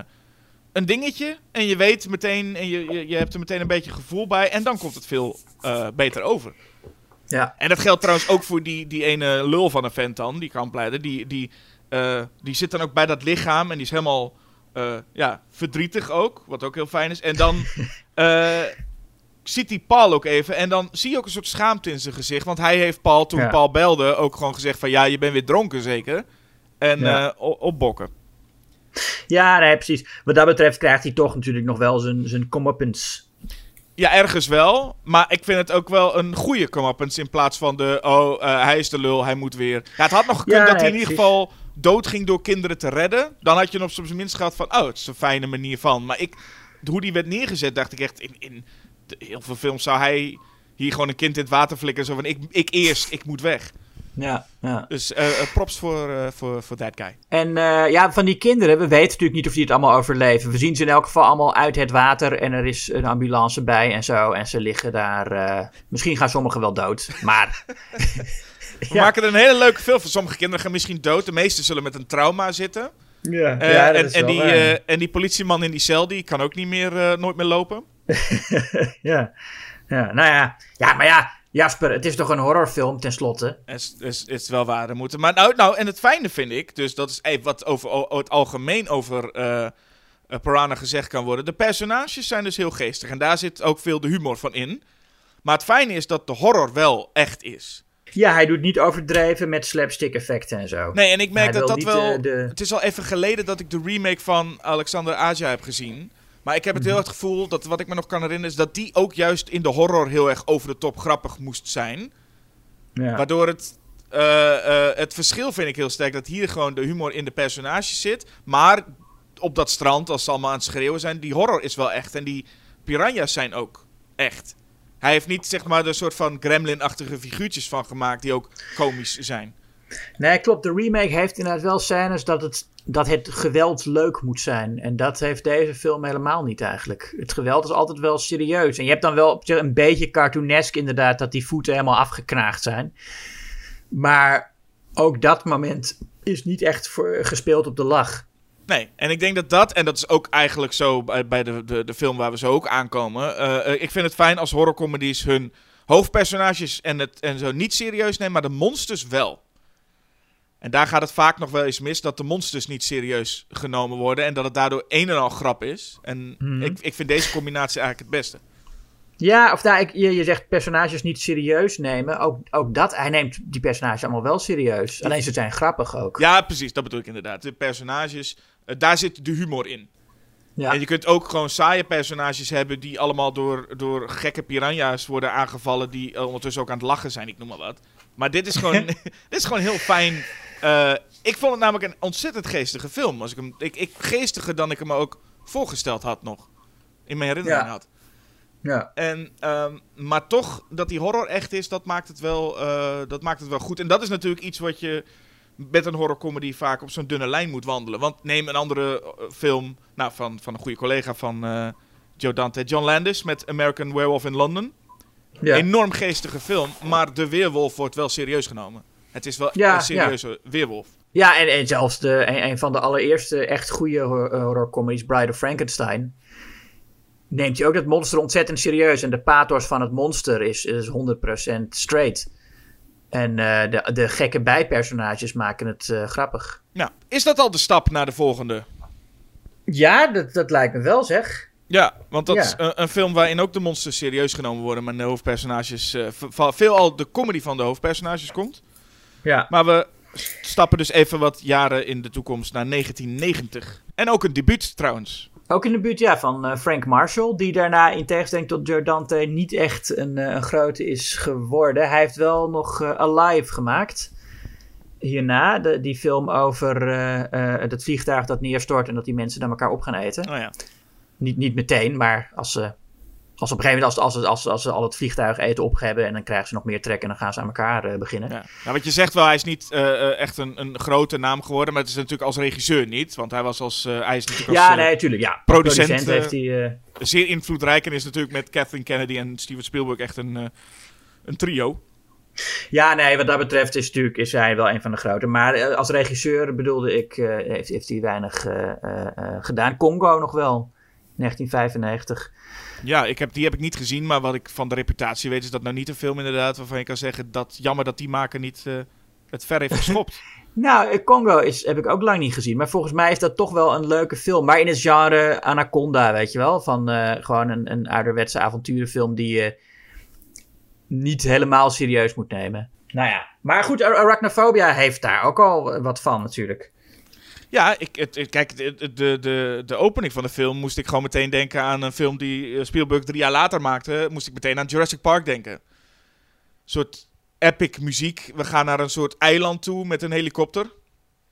een dingetje. En je weet meteen, en je, je, je hebt er meteen een beetje gevoel bij. En dan komt het veel eh, beter over. Ja, En dat geldt trouwens ook voor die, die ene lul van een vent dan, die kampleider. Die, die, eh, die zit dan ook bij dat lichaam en die is helemaal ja, verdrietig ook, wat ook heel fijn is. En dan *laughs* ziet hij Paul ook even en dan zie je ook een soort schaamte in zijn gezicht. Want hij heeft Paul, toen Ja. Paul belde, ook gewoon gezegd van ja, je bent weer dronken zeker. En Ja. opbokken. Ja nee, precies. Wat dat betreft krijgt hij toch natuurlijk nog wel zijn, zijn comeuppance. Ja, ergens wel. Maar ik vind het ook wel een goede comeuppance in plaats van de... Oh, eh, hij is de lul, hij moet weer... Ja, het had nog gekund Ja, dat hij in ieder geval doodging door kinderen te redden. Dan had je op zijn minst gehad van... Oh, het is een fijne manier van. Maar ik, hoe die werd neergezet, dacht ik echt... In, in heel veel films zou hij hier gewoon een kind in het water flikken. Zo van, ik, ik eerst, ik moet weg. Ja, ja. Dus eh, eh, props voor, eh, voor, voor that guy. En eh, ja, van die kinderen, we weten natuurlijk niet of die het allemaal overleven. We zien ze in elk geval allemaal uit het water en er is een ambulance bij en zo. En ze liggen daar. eh, misschien gaan sommigen wel dood, maar *laughs* We Ja. maken er een hele leuke film van. Sommige kinderen gaan misschien dood. De meeste zullen met een trauma zitten. ja, en, en, die, eh, en die politieman in die cel, die kan ook niet meer, eh, nooit meer lopen. *laughs* ja. ja, nou ja. Ja, maar ja, Jasper, het is toch een horrorfilm tenslotte? Is, is, is wel waar. Moeten. Maar nou, nou, en het fijne vind ik, dus dat is even wat over o- het algemeen over eh, Piranha gezegd kan worden. De personages zijn dus heel geestig en daar zit ook veel de humor van in. Maar het fijne is dat de horror wel echt is. Ja, hij doet niet overdreven met slapstick effecten en zo. Nee, en ik merk Hij dat dat wel... de- Het is al even geleden dat ik de remake van Alexander Aja heb gezien. Maar ik heb het heel Mhm. erg het gevoel, dat wat ik me nog kan herinneren... is dat die ook juist in de horror heel erg over de top grappig moest zijn. Ja. Waardoor het... eh, eh, het verschil vind ik heel sterk dat hier gewoon de humor in de personages zit. Maar op dat strand, als ze allemaal aan het schreeuwen zijn, die horror is wel echt. En die piranha's zijn ook echt. Hij heeft niet zeg maar de soort van gremlin-achtige figuurtjes van gemaakt die ook komisch zijn. Nee, klopt. De remake heeft inderdaad wel scènes dat het, dat het geweld leuk moet zijn. En dat heeft deze film helemaal niet eigenlijk. Het geweld is altijd wel serieus. En je hebt dan wel een beetje cartoonesk inderdaad dat die voeten helemaal afgekraagd zijn. Maar ook dat moment is niet echt voor, gespeeld op de lach. Nee, en ik denk dat dat, en dat is ook eigenlijk zo bij, bij de, de, de film waar we zo ook aankomen. eh, eh, ik vind het fijn als horrorcomedies hun hoofdpersonages en, het, en zo niet serieus nemen, maar de monsters wel. En daar gaat het vaak nog wel eens mis, dat de monsters niet serieus genomen worden en dat het daardoor een en al grap is. En Mhm. ik, ik vind deze combinatie eigenlijk het beste. Ja, of daar, ik, je, je zegt personages niet serieus nemen. Ook, ook dat, hij neemt die personages allemaal wel serieus. Alleen ze zijn grappig ook. Ja, precies, dat bedoel ik inderdaad. De personages, eh, daar zit de humor in. Ja. En je kunt ook gewoon saaie personages hebben die allemaal door, door gekke piranha's worden aangevallen. Die eh, ondertussen ook aan het lachen zijn, ik noem maar wat. Maar dit is gewoon, *laughs* *laughs* dit is gewoon heel fijn, eh, ik vond het namelijk een ontzettend geestige film. Als ik, hem, ik, ik, geestiger dan ik hem ook voorgesteld had nog. In mijn herinnering Ja. had. Ja. En, ehm, maar toch, dat die horror echt is, dat maakt, het wel, eh, dat maakt het wel goed. En dat is natuurlijk iets wat je met een horrorcomedy vaak op zo'n dunne lijn moet wandelen. Want neem een andere eh, film nou, van, van een goede collega van Joe Dante, John Landis met American Werewolf in London. Ja. Enorm geestige film, maar de weerwolf wordt wel serieus genomen. Het is wel Ja, een serieuze weerwolf. Ja, en, en zelfs de, een, een van de allereerste echt goede eh, horrorcomedies, Bride of Frankenstein, neemt hij ook dat monster ontzettend serieus. En de pathos van het monster is, is 100% straight. En eh, de, de gekke bijpersonages maken het eh, grappig. Nou, is dat al de stap naar de volgende? Ja, dat, dat lijkt me wel, zeg. Ja, want dat Ja. is een, een film waarin ook de monsters serieus genomen worden, maar de hoofdpersonages, v- va- veelal de comedy van de hoofdpersonages komt. Ja. Maar we stappen dus even wat jaren in de toekomst naar 1990. En ook een debuut trouwens. Ook in de buurt ja, van eh, Frank Marshall, die daarna in tegenstelling tot Joe Dante niet echt een, eh, een grote is geworden. Hij heeft wel nog eh, Alive gemaakt. Hierna, de, die film over eh, eh, dat vliegtuig dat neerstort en dat die mensen naar elkaar op gaan eten. Oh ja. Niet, niet meteen, maar als ze, als op een gegeven moment als, als, als, als, ze al het vliegtuig eten op hebben en dan krijgen ze nog meer trek en dan gaan ze aan elkaar eh, beginnen. ja. Nou, wat je zegt wel, hij is niet eh, eh, echt een, een grote naam geworden, maar het is natuurlijk als regisseur niet. Want hij was als, eh, hij is natuurlijk Ja, nee, natuurlijk. Ja. producent, heeft hij. zeer invloedrijk en is natuurlijk met Kathleen Kennedy en Steven Spielberg echt een, een trio. Ja, nee, wat dat betreft is, natuurlijk, is hij wel een van de grote. Maar als regisseur bedoelde ik, heeft, heeft hij weinig gedaan. Congo nog wel, 1995. Ja, ik heb, die heb ik niet gezien, maar wat ik van de reputatie weet is dat nou niet een film inderdaad waarvan je kan zeggen dat jammer dat die maker niet eh, het ver heeft geschopt. *laughs* Nou, eh, Congo is, heb ik ook lang niet gezien. Maar volgens mij is dat toch wel een leuke film. Maar in het genre Anaconda, weet je wel. Van eh, gewoon een, een ouderwetse avonturenfilm die je niet helemaal serieus moet nemen. Nou ja, maar goed, Ar- Arachnophobia heeft daar ook al wat van natuurlijk. Ja, ik, het, kijk, de, de, de, opening van de film moest ik gewoon meteen denken aan een film die eh, Spielberg drie jaar later maakte. Moest ik meteen aan Jurassic Park denken. Een soort epic muziek. We gaan naar een soort eiland toe met een helikopter.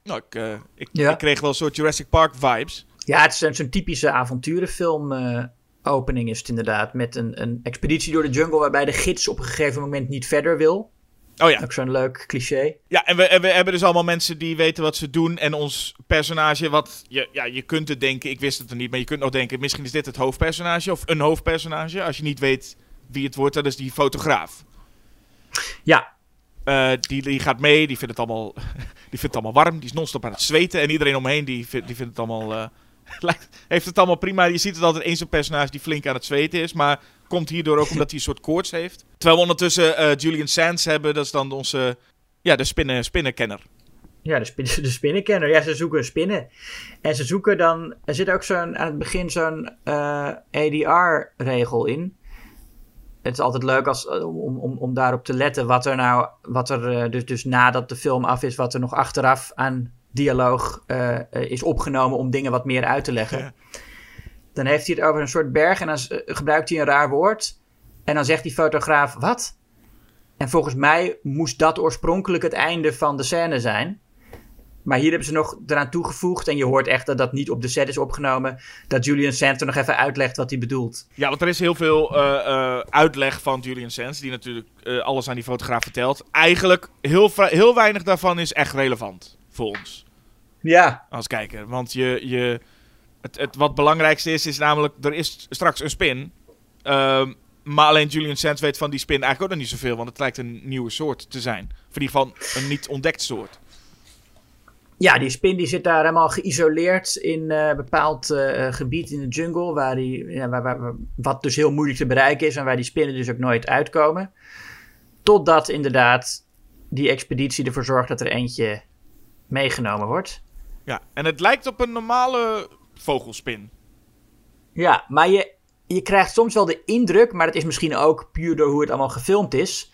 Nou, ik, eh, ik, Ja. ik kreeg wel een soort Jurassic Park vibes. Ja, het is een- zo'n typische avonturenfilm eh, opening is het inderdaad. Met een, een expeditie door de jungle waarbij de gids op een gegeven moment niet verder wil. Oh ja. Ook zo'n leuk cliché. Ja, en we, en we hebben dus allemaal mensen die weten wat ze doen. En ons personage, wat je, ja, je kunt het denken, ik wist het er niet, maar je kunt nog denken, misschien is dit het hoofdpersonage of een hoofdpersonage. Als je niet weet wie het wordt, dat is die fotograaf. Ja, Eh, die, die gaat mee, die vindt, het allemaal, *laughs* die vindt het allemaal warm, die is non-stop aan het zweten. En iedereen omheen, die, vindt- die vindt het allemaal, eh, *laughs* heeft het allemaal prima. Je ziet het altijd eens zo'n personage die flink aan het zweten is, maar komt hierdoor ook omdat hij een soort koorts heeft. Terwijl we ondertussen eh, Julian Sands hebben, dat is dan onze, ja, de spinnen, spinnenkenner. ja de, spin, *laughs* de spinnenkenner. Ja, ze zoeken spinnen. En ze zoeken dan... Er zit ook zo'n, aan het begin zo'n eh, ADR-regel in. Het is altijd leuk als, eh, om, om, om daarop te letten wat er nou... Wat er, dus, dus nadat de film af is, wat er nog achteraf aan dialoog eh, eh, is opgenomen om dingen wat meer uit te leggen. Ja. Dan heeft hij het over een soort berg en dan eh, gebruikt hij een raar woord. En dan zegt die fotograaf, wat? En volgens mij moest dat oorspronkelijk het einde van de scène zijn. Maar hier hebben ze nog eraan toegevoegd. En je hoort echt dat dat niet op de set is opgenomen. Dat Julian Sands er nog even uitlegt wat hij bedoelt. Ja, want er is heel veel uitleg van Julian Sands, die natuurlijk alles aan die fotograaf vertelt. Eigenlijk, heel, heel weinig daarvan is echt relevant voor ons Ja, als kijker. Want je, je, het, het, wat belangrijkste is, is namelijk, er is straks een spin. Ehm, maar alleen Julian Sands weet van die spin eigenlijk ook nog niet zoveel, want het lijkt een nieuwe soort te zijn. Of in ieder geval een niet ontdekt soort. ja die spin die zit daar helemaal geïsoleerd in een bepaald eh, gebied in de jungle. Waar die, ja, waar- wat dus heel moeilijk te bereiken is. En waar die spinnen dus ook nooit uitkomen. Totdat inderdaad die expeditie ervoor zorgt dat er eentje meegenomen wordt. Ja, en het lijkt op een normale vogelspin. Ja, maar je, je krijgt soms wel de indruk, maar dat is misschien ook puur door hoe het allemaal gefilmd is,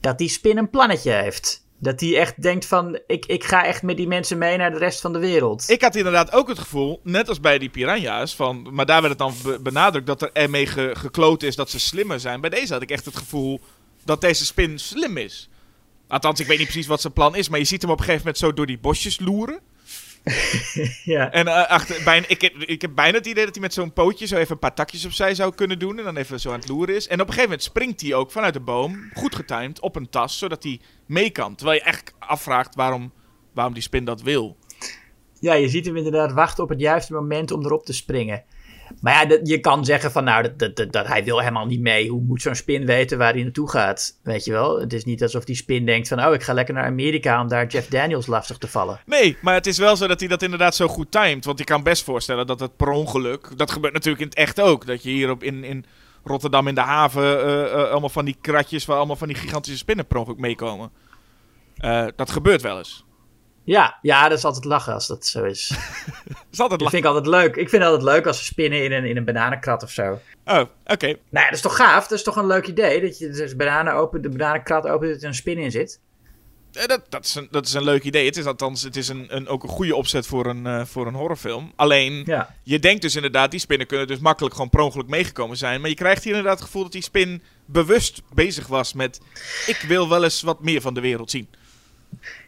dat die spin een plannetje heeft. Dat die echt denkt van, ik, ik ga echt met die mensen mee naar de rest van de wereld. Ik had inderdaad ook het gevoel, net als bij die piranha's, van, maar daar werd het dan be- benadrukt dat er ermee ge, gekloot is dat ze slimmer zijn. Bij deze had ik echt het gevoel dat deze spin slim is. Althans, ik weet niet precies wat zijn plan is, maar je ziet hem op een gegeven moment zo door die bosjes loeren. *laughs* Ja. En eh, achter, bijna, ik, heb, ik heb bijna het idee dat hij met zo'n pootje zo even een paar takjes opzij zou kunnen doen. En dan even zo aan het loeren is. En op een gegeven moment springt hij ook vanuit de boom, goed getimed, op een tas, zodat hij mee kan. Terwijl je echt afvraagt waarom, waarom die spin dat wil. Ja, je ziet hem inderdaad wachten op het juiste moment om erop te springen. Maar ja, je kan zeggen van nou, dat, dat, dat, hij wil helemaal niet mee. Hoe moet zo'n spin weten waar hij naartoe gaat? Weet je wel? Het is niet alsof die spin denkt van oh, ik ga lekker naar Amerika om daar Jeff Daniels lastig te vallen. Nee, maar het is wel zo dat hij dat inderdaad zo goed timed. Want ik kan best voorstellen dat het per ongeluk. Dat gebeurt natuurlijk in het echt ook. Dat je hier op in, in Rotterdam in de haven. eh, eh, allemaal van die kratjes. waar allemaal van die gigantische spinnen per ongeluk meekomen. Eh, dat gebeurt wel eens. Ja, ja, dat is altijd lachen als dat zo is. Dat *laughs* is altijd lachen. vind ik altijd leuk. Ik vind het altijd leuk als ze spinnen in een, in een bananenkrat of zo. Oh, oké. Nou ja, dat is toch gaaf? Dat is toch een leuk idee? Dat je dus bananen open, de bananenkrat opent dat er een spin in zit. Eh, Dat, dat, is een, dat is een leuk idee. Het is althans het is een, een, ook een goede opzet voor een, eh, voor een horrorfilm. Alleen, Ja. je denkt dus inderdaad, die spinnen kunnen dus makkelijk gewoon per ongeluk meegekomen zijn. Maar je krijgt hier inderdaad het gevoel dat die spin bewust bezig was met... Ik wil wel eens wat meer van de wereld zien.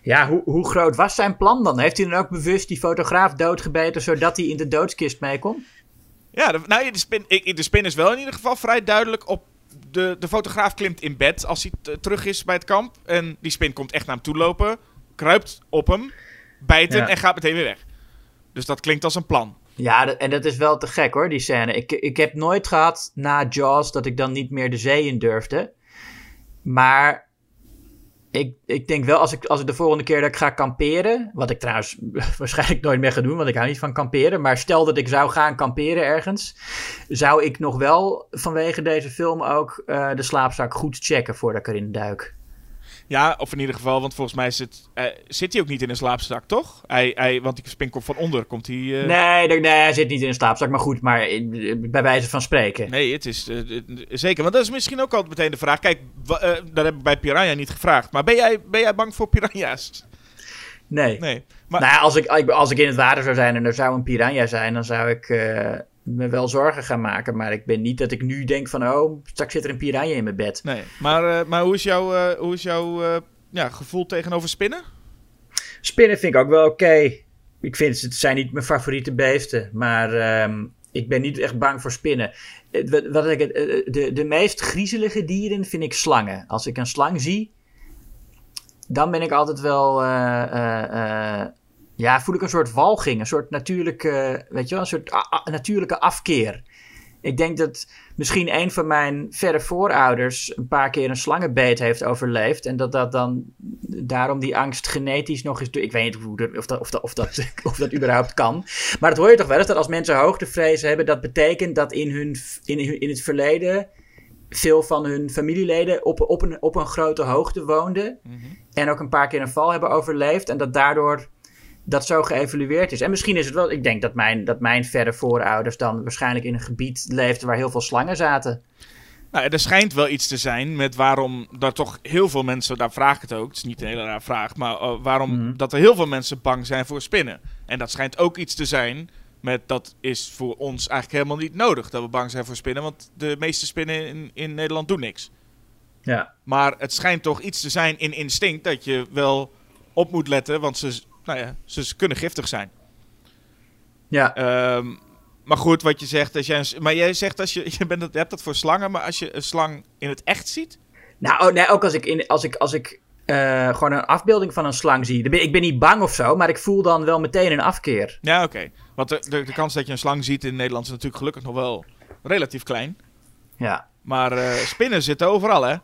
Ja, hoe, hoe groot was zijn plan dan? Heeft hij dan ook bewust die fotograaf doodgebeten zodat hij in de doodskist mee kon? Ja, de, nou, de, spin, ik, de spin is wel in ieder geval vrij duidelijk op... De, de fotograaf klimt in bed als hij terug is bij het kamp. En die spin komt echt naar hem toe lopen. Kruipt op hem. Bijt hem Ja. en gaat meteen weer weg. Dus dat klinkt als een plan. Ja, dat- en dat is wel te gek hoor, die scène. Ik, ik heb nooit gehad na Jaws dat ik dan niet meer de zee in durfde. Maar ik, ik denk wel, als ik, als ik de volgende keer dat ik ga kamperen... Wat ik trouwens *laughs* waarschijnlijk nooit meer ga doen, want ik hou niet van kamperen. Maar stel dat ik zou gaan kamperen ergens... zou ik nog wel vanwege deze film ook eh, de slaapzak goed checken voordat ik erin duik. Ja, of in ieder geval, want volgens mij zit, eh, zit hij ook niet in een slaapzak, toch? Hij, hij, want die spin komt van onder, komt hij... eh, Nee, nee, hij zit niet in een slaapzak, maar goed, maar eh, bij wijze van spreken. Nee, het is zeker. Want dat is misschien ook altijd meteen de vraag. Kijk, dat heb ik bij Piranha niet gevraagd. Maar ben jij, ben jij bang voor piranha's? Nee. Nee. Maar, Nou ja, als ik, als ik in het water zou zijn en er zou een piranha zijn, dan zou ik me wel zorgen gaan maken. Maar ik ben niet dat ik nu denk van, oh, straks zit er een piranha in mijn bed. nee. maar, eh, maar hoe is jouw, eh, hoe is jouw eh, ja, gevoel tegenover spinnen? Spinnen vind ik ook wel oké. Ik vind het zijn niet mijn favoriete beesten, maar ehm, ik ben niet echt bang voor spinnen. Wat, ik, het- de, de meest griezelige dieren vind ik slangen. Als ik een slang zie, dan ben ik altijd wel, ja, voel ik een soort walging, een soort natuurlijke, weet je wel, een soort natuurlijke afkeer. Ik denk dat misschien een van mijn verre voorouders een paar keer een slangenbeet heeft overleefd. En dat dat dan daarom die angst genetisch nog is. Ik weet niet hoe dat, of, dat, of, dat, of, dat, *laughs* of dat überhaupt kan. Maar dat hoor je toch wel eens dat als mensen hoogtevrees hebben, dat betekent dat in, hun, in, hun- in het verleden veel van hun familieleden op, op, een, op een grote hoogte woonden. En ook een paar keer een val hebben overleefd. En dat daardoor dat zo geëvalueerd is. En misschien is het wel, ik denk dat mijn, dat mijn verre voorouders dan waarschijnlijk in een gebied leefden waar heel veel slangen zaten. Nou, er schijnt wel iets te zijn met waarom daar toch heel veel mensen, daar vraag ik het ook, het is niet een hele raar vraag, maar eh, waarom Mhm. dat er heel veel mensen bang zijn voor spinnen. En dat schijnt ook iets te zijn met dat is voor ons eigenlijk helemaal niet nodig dat we bang zijn voor spinnen, want de meeste spinnen in, in Nederland doen niks. Ja. Maar het schijnt toch iets te zijn in instinct dat je wel op moet letten, want ze, nou ja, ze kunnen giftig zijn. Ja. Ehm, maar goed, wat je zegt, als jij, maar jij zegt als je, *laughs* je, bent, je hebt dat voor slangen, maar als je een slang in het echt ziet, Nou, oh, nee, ook als ik, in, als ik, als ik eh, gewoon een afbeelding van een slang zie. ben- Ik ben niet bang of zo, maar ik voel dan wel meteen een afkeer. Ja, oké. Want de, de, de kans dat je een slang ziet in Nederland is natuurlijk gelukkig nog wel relatief klein. Ja. Maar eh, spinnen zitten overal, hè?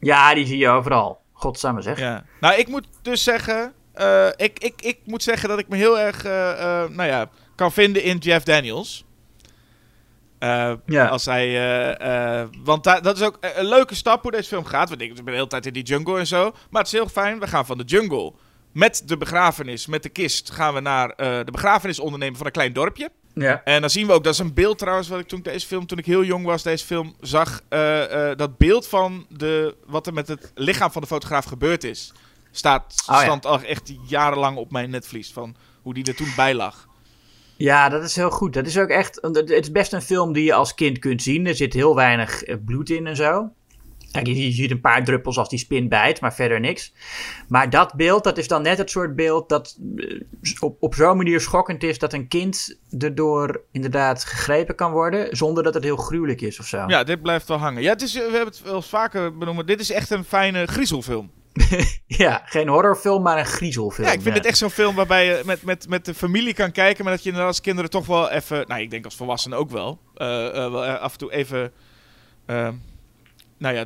Ja, die zie je overal. Godsamme zeg. Ja. Nou, ik moet dus zeggen... eh, ik, ik, ik moet zeggen dat ik me heel erg, eh, eh, nou ja, kan vinden in Jeff Daniels. Ja. Als hij, want da- dat is ook een leuke stap hoe deze film gaat. We denken, we zijn de hele tijd in die jungle en zo. Maar het is heel fijn, we gaan van de jungle met de begrafenis, met de kist, gaan we naar de begrafenis ondernemen van een klein dorpje. Ja. En dan zien we ook, dat is een beeld trouwens, wat ik toen ik deze film, toen ik heel jong was, deze film zag. dat beeld van de, wat er met het lichaam van de fotograaf gebeurd is. Staat, Oh ja. al echt jarenlang op mijn netvlies van hoe die er toen bij lag. Ja, dat is heel goed. Dat is ook echt. Het is best een film die je als kind kunt zien. Er zit heel weinig eh, bloed in en zo. Kijk, je, je ziet een paar druppels als die spin bijt, maar verder niks. Maar dat beeld, dat is dan net het soort beeld dat eh, op, op zo'n manier schokkend is dat een kind erdoor inderdaad gegrepen kan worden, zonder dat het heel gruwelijk is of zo. Ja, dit blijft wel hangen. Ja, het is, we hebben het wel eens vaker benoemd. Dit is echt een fijne griezelfilm. *laughs* Ja, geen horrorfilm, maar een griezelfilm. Ja, ik vind het echt zo'n film waarbij je met, met, met de familie kan kijken, maar dat je inderdaad als kinderen toch wel even, nou ik denk als volwassenen ook wel, eh, eh, wel eh, af en toe even, eh, nou ja,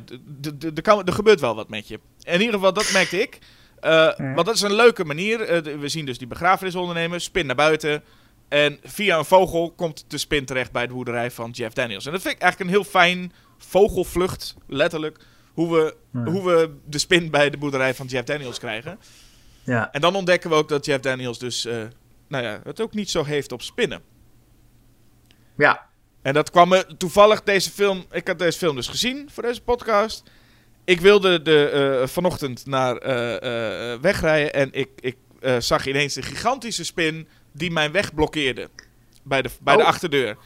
er kan- er gebeurt wel wat met je. In ieder geval, dat merkte ik. Eh, Want dat is een leuke manier. We zien dus die begrafenisondernemer, spin naar buiten. En via een vogel komt de spin terecht bij de boerderij van Jeff Daniels. En dat vind ik eigenlijk een heel fijn vogelvlucht, letterlijk. Hoe we, hoe we de spin bij de boerderij van Jeff Daniels krijgen. Ja. En dan ontdekken we ook dat Jeff Daniels dus, eh, nou ja, het ook niet zo heeft op spinnen. ja, En dat kwam me toevallig deze film. Ik had deze film dus gezien voor deze podcast. Ik wilde de, eh, vanochtend naar eh, wegrijden en ik, ik zag ineens een gigantische spin die mijn weg blokkeerde bij de, bij de Oh. achterdeur.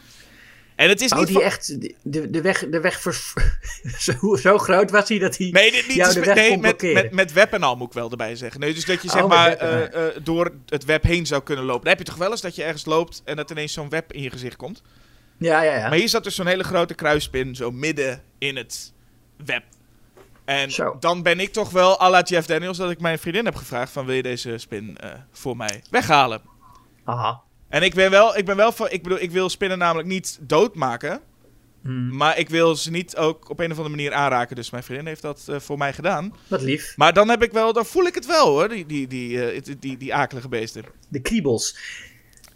En het is oh, niet die van- echt, de, de, weg, de weg vers- *laughs* zo, zo groot was hij dat hij Nee, dit niet jou dus de met, weg nee, met, met, met web en al moet ik wel erbij zeggen. Nee, dus dat je Oh, zeg maar eh, eh, door het web heen zou kunnen lopen. Dan heb je toch wel eens dat je ergens loopt en dat ineens zo'n web in je gezicht komt. Ja, ja, ja. Maar hier zat dus zo'n hele grote kruispin zo midden in het web. En Zo. dan ben ik toch wel à la Jeff Daniels dat ik mijn vriendin heb gevraagd van wil je deze spin eh, voor mij weghalen? Aha. En ik ben wel, ik ben wel van, ik bedoel, ik wil spinnen namelijk niet doodmaken. Hmm. Maar ik wil ze niet ook op een of andere manier aanraken. Dus mijn vriendin heeft dat eh, voor mij gedaan. Wat lief. Maar dan heb ik wel, dan voel ik het wel hoor, die, die, die, eh, die, die, die akelige beesten. De kriebels.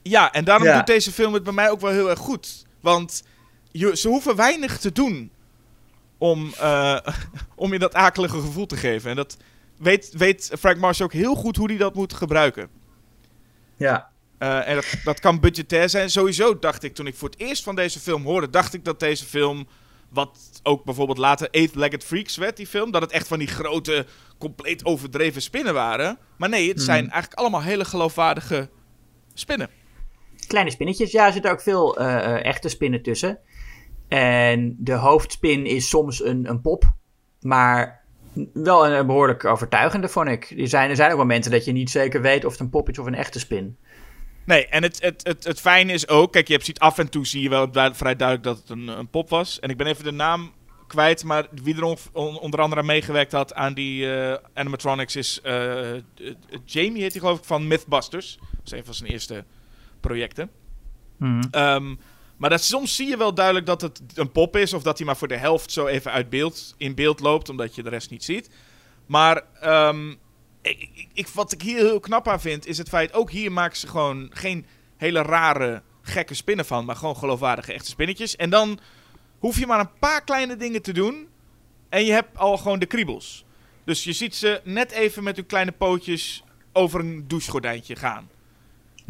Ja, en daarom Ja. doet deze film het bij mij ook wel heel erg goed. Want je, ze hoeven weinig te doen om, eh, *laughs* om je dat akelige gevoel te geven. En dat weet, weet Frank Marsh ook heel goed hoe hij dat moet gebruiken. Ja. Eh, en dat, dat kan budgetair zijn. Sowieso dacht ik, toen ik voor het eerst van deze film hoorde, dacht ik dat deze film, wat ook bijvoorbeeld later Eight-Legged Freaks werd, die film, dat het echt van die grote, compleet overdreven spinnen waren. Maar nee, het zijn eigenlijk allemaal hele geloofwaardige spinnen. Kleine spinnetjes. Ja, er zitten ook veel eh, eh, echte spinnen tussen. En de hoofdspin is soms een, een pop. Maar wel een, behoorlijk overtuigende, vond ik. Er zijn, er zijn ook momenten dat je niet zeker weet of het een pop is of een echte spin. Nee, en het, het, het, het fijne is ook, kijk, je hebt, ziet af en toe zie je wel du- vrij duidelijk dat het een, een pop was. En ik ben even de naam kwijt, maar wie er on- on- onder andere meegewerkt had aan die eh, animatronics is eh, Jamie, heet hij geloof ik, van Mythbusters. Dat is een van zijn eerste projecten. Ehm, maar dat, soms zie je wel duidelijk dat het een pop is, of dat hij maar voor de helft zo even uit beeld, in beeld loopt, omdat je de rest niet ziet. Maar ehm, ik, wat ik hier heel knap aan vind, is het feit, ook hier maken ze gewoon geen hele rare, gekke spinnen van, maar gewoon geloofwaardige echte spinnetjes. En dan hoef je maar een paar kleine dingen te doen en je hebt al gewoon de kriebels. Dus je ziet ze net even met hun kleine pootjes over een douchegordijntje gaan.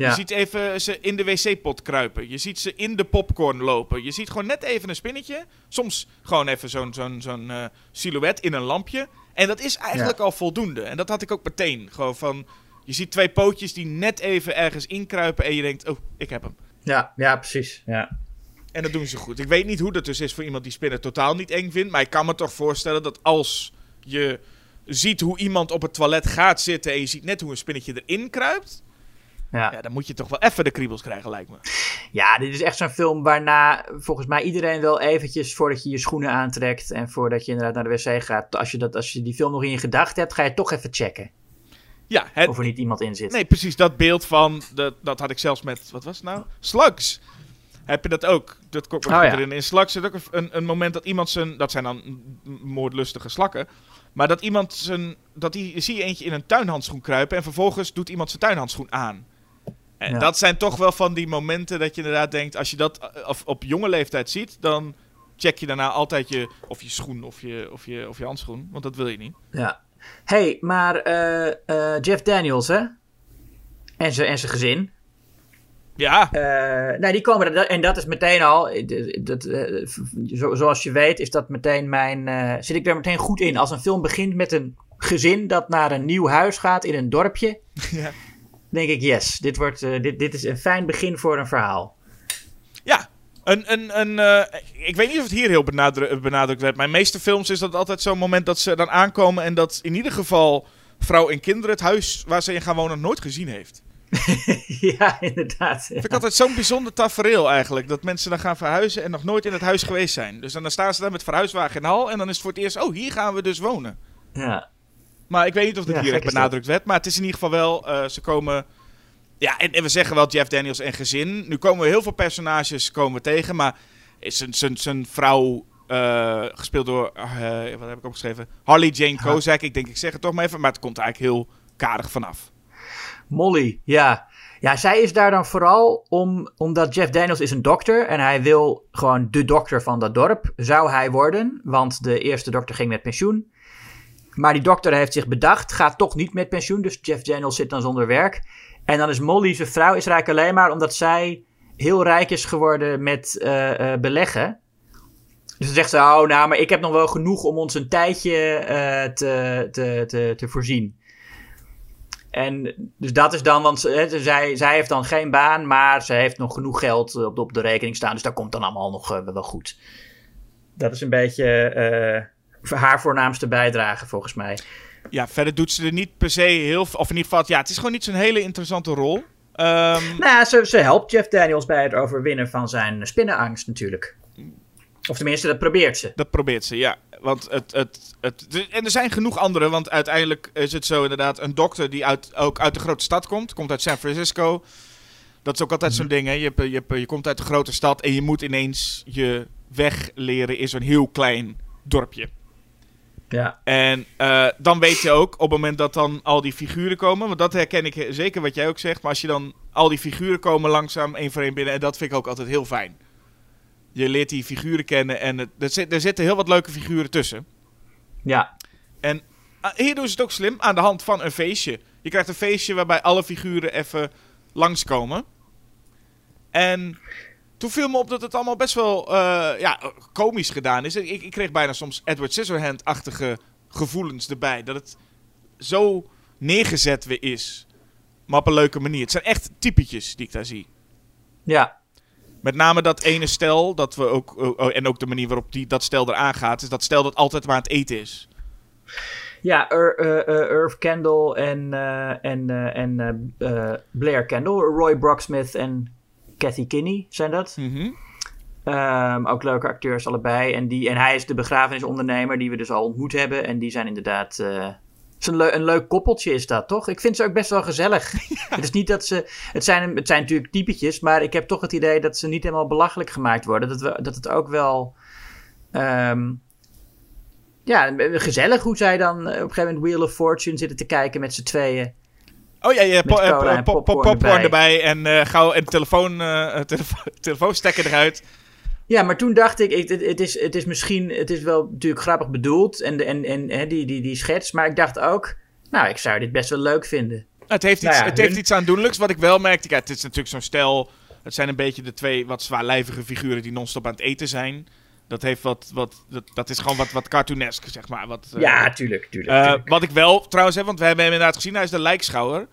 Je ziet even ze in de wc-pot kruipen. Je ziet ze in de popcorn lopen. Je ziet gewoon net even een spinnetje. Soms gewoon even zo'n zo'n zo'n eh, silhouet in een lampje. En dat is eigenlijk al voldoende. En dat had ik ook meteen. Gewoon van, je ziet twee pootjes die net even ergens inkruipen. En je denkt, oh, ik heb hem. Ja, ja, precies. Ja. En dat doen ze goed. Ik weet niet hoe dat dus is voor iemand die spinnen totaal niet eng vindt. Maar ik kan me toch voorstellen dat als je ziet hoe iemand op het toilet gaat zitten... en je ziet net hoe een spinnetje erin kruipt... Ja. Ja, dan moet je toch wel even de kriebels krijgen, lijkt me. ja, dit is echt zo'n film waarna volgens mij iedereen wel eventjes voordat je je schoenen aantrekt en voordat je inderdaad naar de wc gaat, als je, dat, als je die film nog in je gedachten hebt, ga je toch even checken Ja, het, of er niet iemand in zit. Nee, precies dat beeld van, dat, dat had ik zelfs met, wat was het nou? Slugs. Heb je dat ook? Dat komt ook Oh, ja. erin. In Slugs zit ook een- een, moment dat iemand zijn, dat zijn dan moordlustige slakken, maar dat iemand zijn, dat die, zie je eentje in een tuinhandschoen kruipen en vervolgens doet iemand zijn tuinhandschoen aan. En Ja. dat zijn toch wel van die momenten dat je inderdaad denkt, als je dat eh, op jonge leeftijd ziet, dan check je daarna altijd je, of je schoen of je, of je, of je handschoen, want dat wil je niet. Ja. hey, maar eh, eh, Jeff Daniels, hè? En zijn en zijn gezin. Ja, Eh, nee, die komen er, en dat is meteen al, dat, zo, zoals je weet, is dat meteen mijn, zit ik daar meteen goed in. Als een film begint met een gezin dat naar een nieuw huis gaat in een dorpje, *laughs* Ja. Denk ik, yes, dit, wordt, eh, dit, dit is een fijn begin voor een verhaal. Ja, Een, een, een, eh, ik weet niet of het hier heel benadru- benadrukt werd. Mijn meeste films is dat altijd zo'n moment dat ze dan aankomen en dat in ieder geval vrouw en kinderen het huis waar ze in gaan wonen nooit gezien heeft. *laughs* ja, inderdaad. Vind ik altijd zo'n bijzonder tafereel eigenlijk. Dat mensen dan gaan verhuizen en nog nooit in het huis geweest zijn. Dus dan, dan staan ze daar met verhuiswagen en hal en dan is het voor het eerst, oh hier gaan we dus wonen. Ja. Maar ik weet niet of Ja, hier echt dat. benadrukt werd. Maar het is in ieder geval wel, eh, ze komen... Ja, en, en we zeggen wel Jeff Daniels en gezin. Nu komen we heel veel personages komen we tegen. Maar zijn vrouw, eh, gespeeld door, eh, wat heb ik opgeschreven? Harley Jane Kozak. Ik denk, ik zeg het toch maar even. Maar het komt eigenlijk heel karig vanaf. Molly, ja. Ja, zij is daar dan vooral om, omdat Jeff Daniels is een dokter en hij wil gewoon de dokter van dat dorp, zou hij worden, want de eerste dokter ging met pensioen. Maar die dokter heeft zich bedacht, gaat toch niet met pensioen, dus Jeff Daniels zit dan zonder werk. En dan is Molly, zijn vrouw, is rijk alleen maar omdat zij heel rijk is geworden met eh, eh, beleggen. Dus dan zegt ze, oh nou, maar ik heb nog wel genoeg om ons een tijdje eh, te, te, te, te voorzien. En dus dat is dan, want hè, zij, zij heeft dan geen baan, maar ze heeft nog genoeg geld op de, op de rekening staan. Dus dat komt dan allemaal nog wel goed. Dat is een beetje haar voornaamste bijdrage, volgens mij. Ja, verder doet ze er niet per se heel... v- Of in ieder geval, ja, het is gewoon niet zo'n hele interessante rol. Ehm, Nou, ze, ze helpt Jeff Daniels bij het overwinnen van zijn spinnenangst natuurlijk. Of tenminste, dat probeert ze. Dat probeert ze, ja. Want het, het, het, en er zijn genoeg anderen, want uiteindelijk is het zo inderdaad een dokter die uit, ook uit de grote stad komt. Komt uit San Francisco. Dat is ook altijd zo'n ding, hè. Je, hebt- je, hebt- je komt uit de grote stad en je moet ineens je weg leren in zo'n heel klein dorpje. Ja, En eh, dan weet je ook, op het moment dat dan al die figuren komen, want dat herken ik zeker wat jij ook zegt, maar als je dan al die figuren komen langzaam één voor één binnen, en dat vind ik ook altijd heel fijn. Je leert die figuren kennen en het, er, zit, er zitten heel wat leuke figuren tussen. ja, En ah, hier doen ze het ook slim aan de hand van een feestje. Je krijgt een feestje waarbij alle figuren even langskomen. En toen viel me op dat het allemaal best wel eh, ja, komisch gedaan is. Ik, ik kreeg bijna soms Edward Scissorhand-achtige gevoelens erbij. Dat het zo neergezet weer is. Maar op een leuke manier. Het zijn echt typetjes die ik daar zie. ja. Met name dat ene stel, dat we ook, oh, oh, en ook de manier waarop die, dat stel eraan gaat, is dat stel dat altijd maar aan het eten is. Ja, eh, eh, Irv Kendall en, en, en Blair Kendall, Roy Brocksmith en Kathy Kinney zijn dat. Mhm. Ehm, ook leuke acteurs allebei. En, die, en hij is de begrafenisondernemer die we dus al ontmoet hebben. En die zijn inderdaad... het is een, leu- een leuk koppeltje is dat, toch? Ik vind ze ook best wel gezellig. *laughs* Het is niet dat ze... Het zijn, het zijn natuurlijk typetjes, maar ik heb toch het idee dat ze niet helemaal belachelijk gemaakt worden. Dat, we, dat het ook wel... ehm, ja, gezellig hoe zij dan eh, op een gegeven moment Wheel of Fortune zitten te kijken met z'n tweeën. Oh ja, ja po- eh, cola po- popcorn popcorn erbij. erbij en eh gauw en telefoon, eh telefo *laughs* telefoonstekker eruit. Ja, maar toen dacht ik, ik het, is, het is misschien, het is wel natuurlijk grappig bedoeld en, en, en hè, die, die, die schets, maar ik dacht ook, nou, ik zou dit best wel leuk vinden. Het heeft iets, Nou ja, het heeft iets aandoenlijks. Wat ik wel merkte, kijk, het is natuurlijk zo'n stel. Het zijn een beetje de twee wat zwaarlijvige figuren die non-stop aan het eten zijn. Dat heeft wat, wat dat, dat is gewoon wat, wat cartoonesk, zeg maar. Wat, eh, ja, tuurlijk, tuurlijk. eh, tuurlijk. wat ik wel trouwens heb, want we hebben hem inderdaad gezien, hij is de lijkschouwer.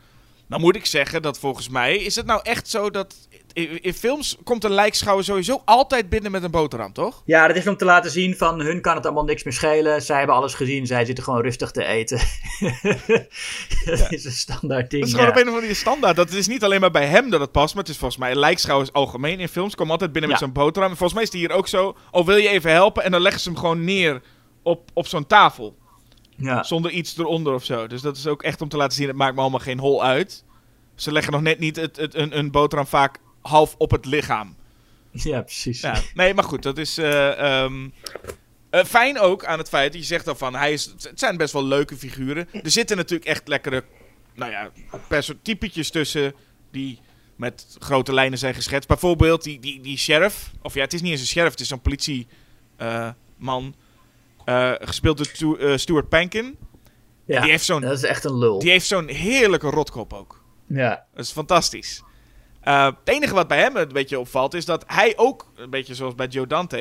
Dan moet ik zeggen dat volgens mij is het nou echt zo dat in, films komt een lijkschouwer sowieso altijd binnen met een boterham, toch? Ja, dat is om te laten zien van hun kan het allemaal niks meer schelen. Zij hebben alles gezien, zij zitten gewoon rustig te eten. *laughs* dat is een standaard ding. Dat is gewoon ja. op een of andere manier standaard. Dat is niet alleen maar bij hem dat het past, maar het is volgens mij lijkschouwers algemeen in films. Komen altijd binnen met zo'n boterham. En volgens mij is die hier ook zo. Oh, wil je even helpen? En dan leggen ze hem gewoon neer op, op zo'n tafel. Ja. Zonder iets eronder of zo. Dus dat is ook echt om te laten zien, het maakt me allemaal geen hol uit. Ze leggen nog net niet het, het, een, een boterham vaak half op het lichaam. *laughs* ja, precies. Ja, nee, maar goed, dat is eh, ehm, eh, fijn ook aan het feit dat je zegt dan van, hij is, het zijn best wel leuke figuren. Er zitten natuurlijk echt lekkere, nou ja, typetjes tussen die met grote lijnen zijn geschetst. Bijvoorbeeld die, die, die sheriff, of ja, het is niet eens een sheriff, het is zo'n politieman, eh gespeeld door eh, Stuart Pankin. Ja, die heeft zo'n- dat is echt een lul. Die heeft zo'n heerlijke rotkop ook. Ja. Dat is fantastisch. Eh, het enige wat bij hem een beetje opvalt is dat hij ook, een beetje zoals bij Joe Dante,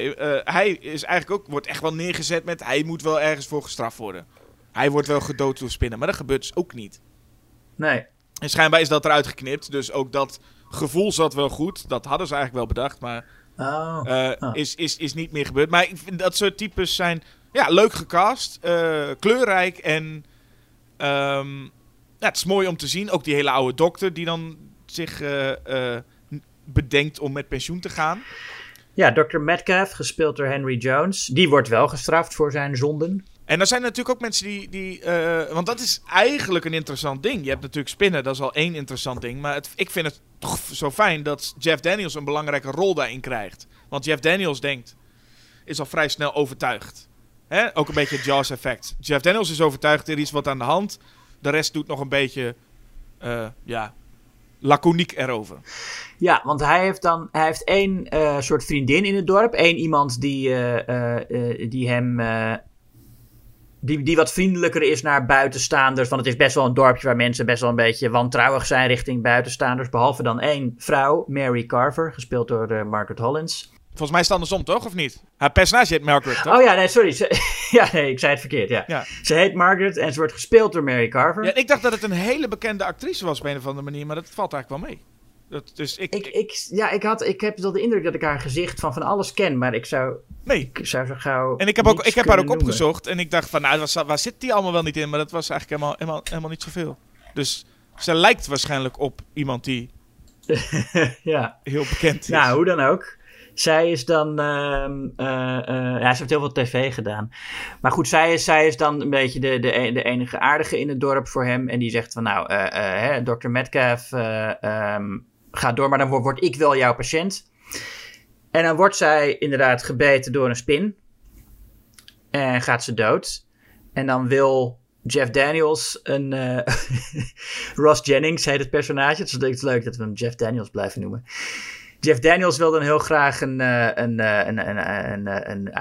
hij is eigenlijk ook, wordt echt wel neergezet met hij moet wel ergens voor gestraft worden. Hij wordt wel gedood door spinnen, maar dat gebeurt dus ook niet. Nee. En schijnbaar is dat eruit geknipt, dus ook dat gevoel zat wel goed. Dat hadden ze eigenlijk wel bedacht, maar Oh. Ah. is, is, is niet meer gebeurd. Maar ik vind dat soort types zijn ja, leuk gecast, eh, kleurrijk en ehm, ja, het is mooi om te zien. Ook die hele oude dokter die dan zich eh, eh, bedenkt om met pensioen te gaan. Ja, Dr. Metcalf, gespeeld door Henry Jones. Die wordt wel gestraft voor zijn zonden. En er zijn natuurlijk ook mensen die. die want dat is eigenlijk een interessant ding. Je hebt natuurlijk spinnen, dat is al één interessant ding. Maar het, ik vind het toch zo fijn dat Jeff Daniels een belangrijke rol daarin krijgt. Want Jeff Daniels denkt. is al vrij snel overtuigd. Hè? Ook een beetje het Jaws-effect. Jeff Daniels is overtuigd, er is wat aan de hand. De rest doet nog een beetje. eh, ja. laconiek erover. Ja, want hij heeft dan hij heeft één eh, soort vriendin in het dorp. Eén iemand die, eh, die hem. die, die wat vriendelijker is naar buitenstaanders. Want het is best wel een dorpje waar mensen best wel een beetje wantrouwig zijn richting buitenstaanders. Behalve dan één vrouw, Mary Carver, gespeeld door Margaret Hollins. Volgens mij is het andersom, toch? Of niet? Haar personage heet Margaret, toch? Oh ja, nee, sorry. Ze- *laughs* ja, nee, ik zei het verkeerd. Ja. Ja. Ze heet Margaret en ze wordt gespeeld door Mary Carver. Ja, ik dacht dat het een hele bekende actrice was op een of andere manier, maar dat valt eigenlijk wel mee. Dat, dus ik, Ik, ik, ja, ik, had, ik heb wel de indruk dat ik haar gezicht van van alles ken, maar ik zou, nee. ik zou zo gauw. En ik heb, ook, ik heb haar ook noemen. opgezocht en ik dacht van, nou, waar, waar zit die allemaal wel niet in? Maar dat was eigenlijk helemaal, helemaal, helemaal niet zoveel. Dus ze lijkt waarschijnlijk op iemand die *laughs* Ja, heel bekend is. nou, hoe dan ook. Zij is dan. ehm, eh, eh, ja, ze heeft heel veel tv gedaan. Maar goed, zij is, zij is dan een beetje de, de, e- de enige aardige in het dorp voor hem. En die zegt van, nou, eh, hè, Dr. Metcalf, ehm, ga door, maar dan word, word ik wel jouw patiënt. En dan wordt zij inderdaad gebeten door een spin. En gaat ze dood. En dan wil Jeff Daniels een. *laughs* Ross Jennings heet het personage. Is, het is leuk dat we hem Jeff Daniels blijven noemen. Jeff Daniels wil dan heel graag een, eh, een, eh, een, een, een,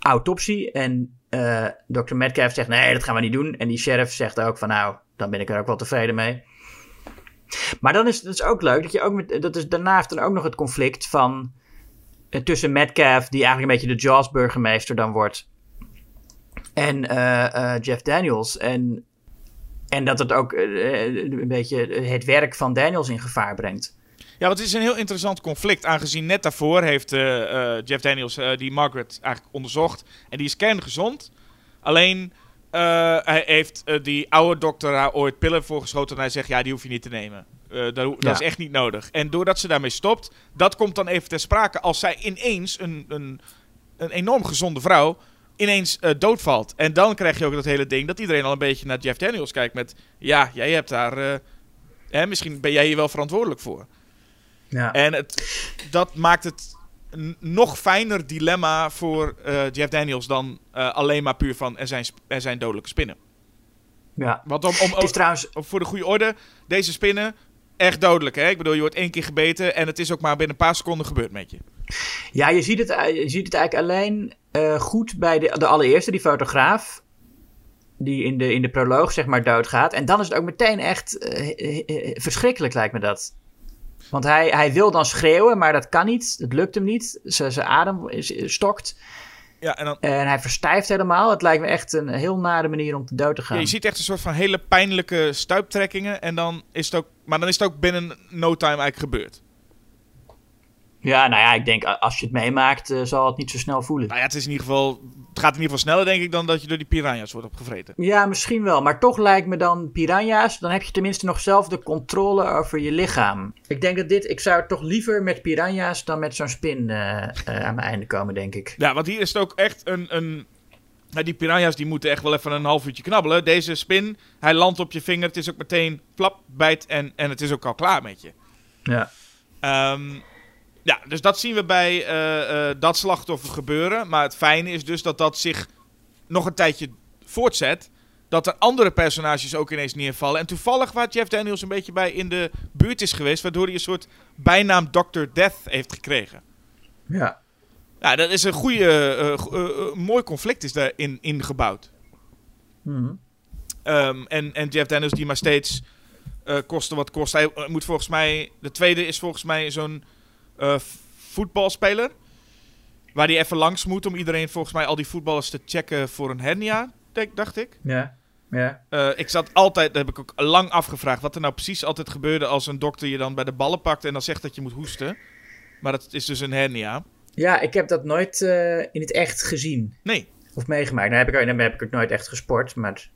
autopsie. En eh Dr. Metcalf zegt: nee, dat gaan we niet doen. En die sheriff zegt ook: van nou, dan ben ik er ook wel tevreden mee. Maar dan is het dus ook leuk dat je ook met. Dat is, daarna dan ook nog het conflict van. eh, tussen Metcalf, die eigenlijk een beetje de Jaws-burgemeester dan wordt. En eh, eh, Jeff Daniels. En, en dat het ook eh, eh, een beetje het werk van Daniels in gevaar brengt. Ja, want het is een heel interessant conflict. Aangezien net daarvoor heeft eh, eh, Jeff Daniels eh, die Margaret eigenlijk onderzocht. En die is kerngezond. Alleen hij heeft die oude dokter haar ooit pillen voorgeschoten. En hij zegt, ja, die hoef je niet te nemen. Dat, is echt niet nodig. En doordat ze daarmee stopt, dat komt dan even ter sprake als zij ineens, een, een, een enorm gezonde vrouw, ineens doodvalt. En dan krijg je ook dat hele ding dat iedereen al een beetje naar Jeff Daniels kijkt met, ja, jij hebt daar, hè, misschien ben jij hier wel verantwoordelijk voor. Ja. En het, dat maakt het een nog fijner dilemma voor eh, Jeff Daniels dan eh, alleen maar puur van er zijn, er zijn dodelijke spinnen. ja. Want om, om, trouwens. voor de goede orde, deze spinnen, echt dodelijk. Hè? Ik bedoel, je wordt één keer gebeten en het is ook maar binnen een paar seconden gebeurd met je. Ja, je ziet het, je ziet het eigenlijk alleen eh, goed bij de, de allereerste, die fotograaf. Die in de, in de proloog, zeg maar, doodgaat. En dan is het ook meteen echt eh, eh, eh, verschrikkelijk, lijkt me dat. Want hij, hij wil dan schreeuwen, maar dat kan niet. Het lukt hem niet. Zijn adem is, stokt. Ja, en dan, En hij verstijft helemaal. Het lijkt me echt een heel nare manier om te dood te gaan. ja, je ziet echt een soort van hele pijnlijke stuiptrekkingen. En dan is het ook, maar dan is het ook binnen no time eigenlijk gebeurd. Ja, nou ja, ik denk als je het meemaakt, eh, zal het niet zo snel voelen. Nou ja, het, is in ieder geval, het gaat in ieder geval sneller denk ik dan dat je door die piranha's wordt opgevreten. Ja, misschien wel. Maar toch lijkt me dan piranha's. Dan heb je tenminste nog zelf de controle over je lichaam. Ik denk dat dit. Ik zou toch liever met piranha's dan met zo'n spin eh, eh, aan mijn einde komen, denk ik. Ja, want hier is het ook echt een. een nou, die piranha's die moeten echt wel even een half uurtje knabbelen. Deze spin, hij landt op je vinger. Het is ook meteen flap, bijt en, en het is ook al klaar met je. Ja. Ehm, ja, dus dat zien we bij eh, eh, dat slachtoffer gebeuren. Maar het fijne is dus dat dat zich nog een tijdje voortzet. Dat er andere personages ook ineens neervallen. En toevallig waar Jeff Daniels een beetje bij in de buurt is geweest. Waardoor hij een soort bijnaam Dr. Death heeft gekregen. Ja. Ja, dat is een goede, eh, mooi conflict is daarin ingebouwd. Mhm. Ehm, en, en Jeff Daniels die maar steeds kosten wat kost. Hij moet volgens mij, de tweede is volgens mij zo'n eh, voetbalspeler. Waar hij even langs moet om iedereen volgens mij al die voetballers te checken voor een hernia, denk, dacht ik. Ja. Ja. Eh, ik zat altijd, dat heb ik ook lang afgevraagd, wat er nou precies altijd gebeurde als een dokter je dan bij de ballen pakt en dan zegt dat je moet hoesten. Maar het is dus een hernia. Ja, ik heb dat nooit eh, in het echt gezien. Nee. Of meegemaakt. Nou, heb ik, dan heb ik het nooit echt gesport, maar...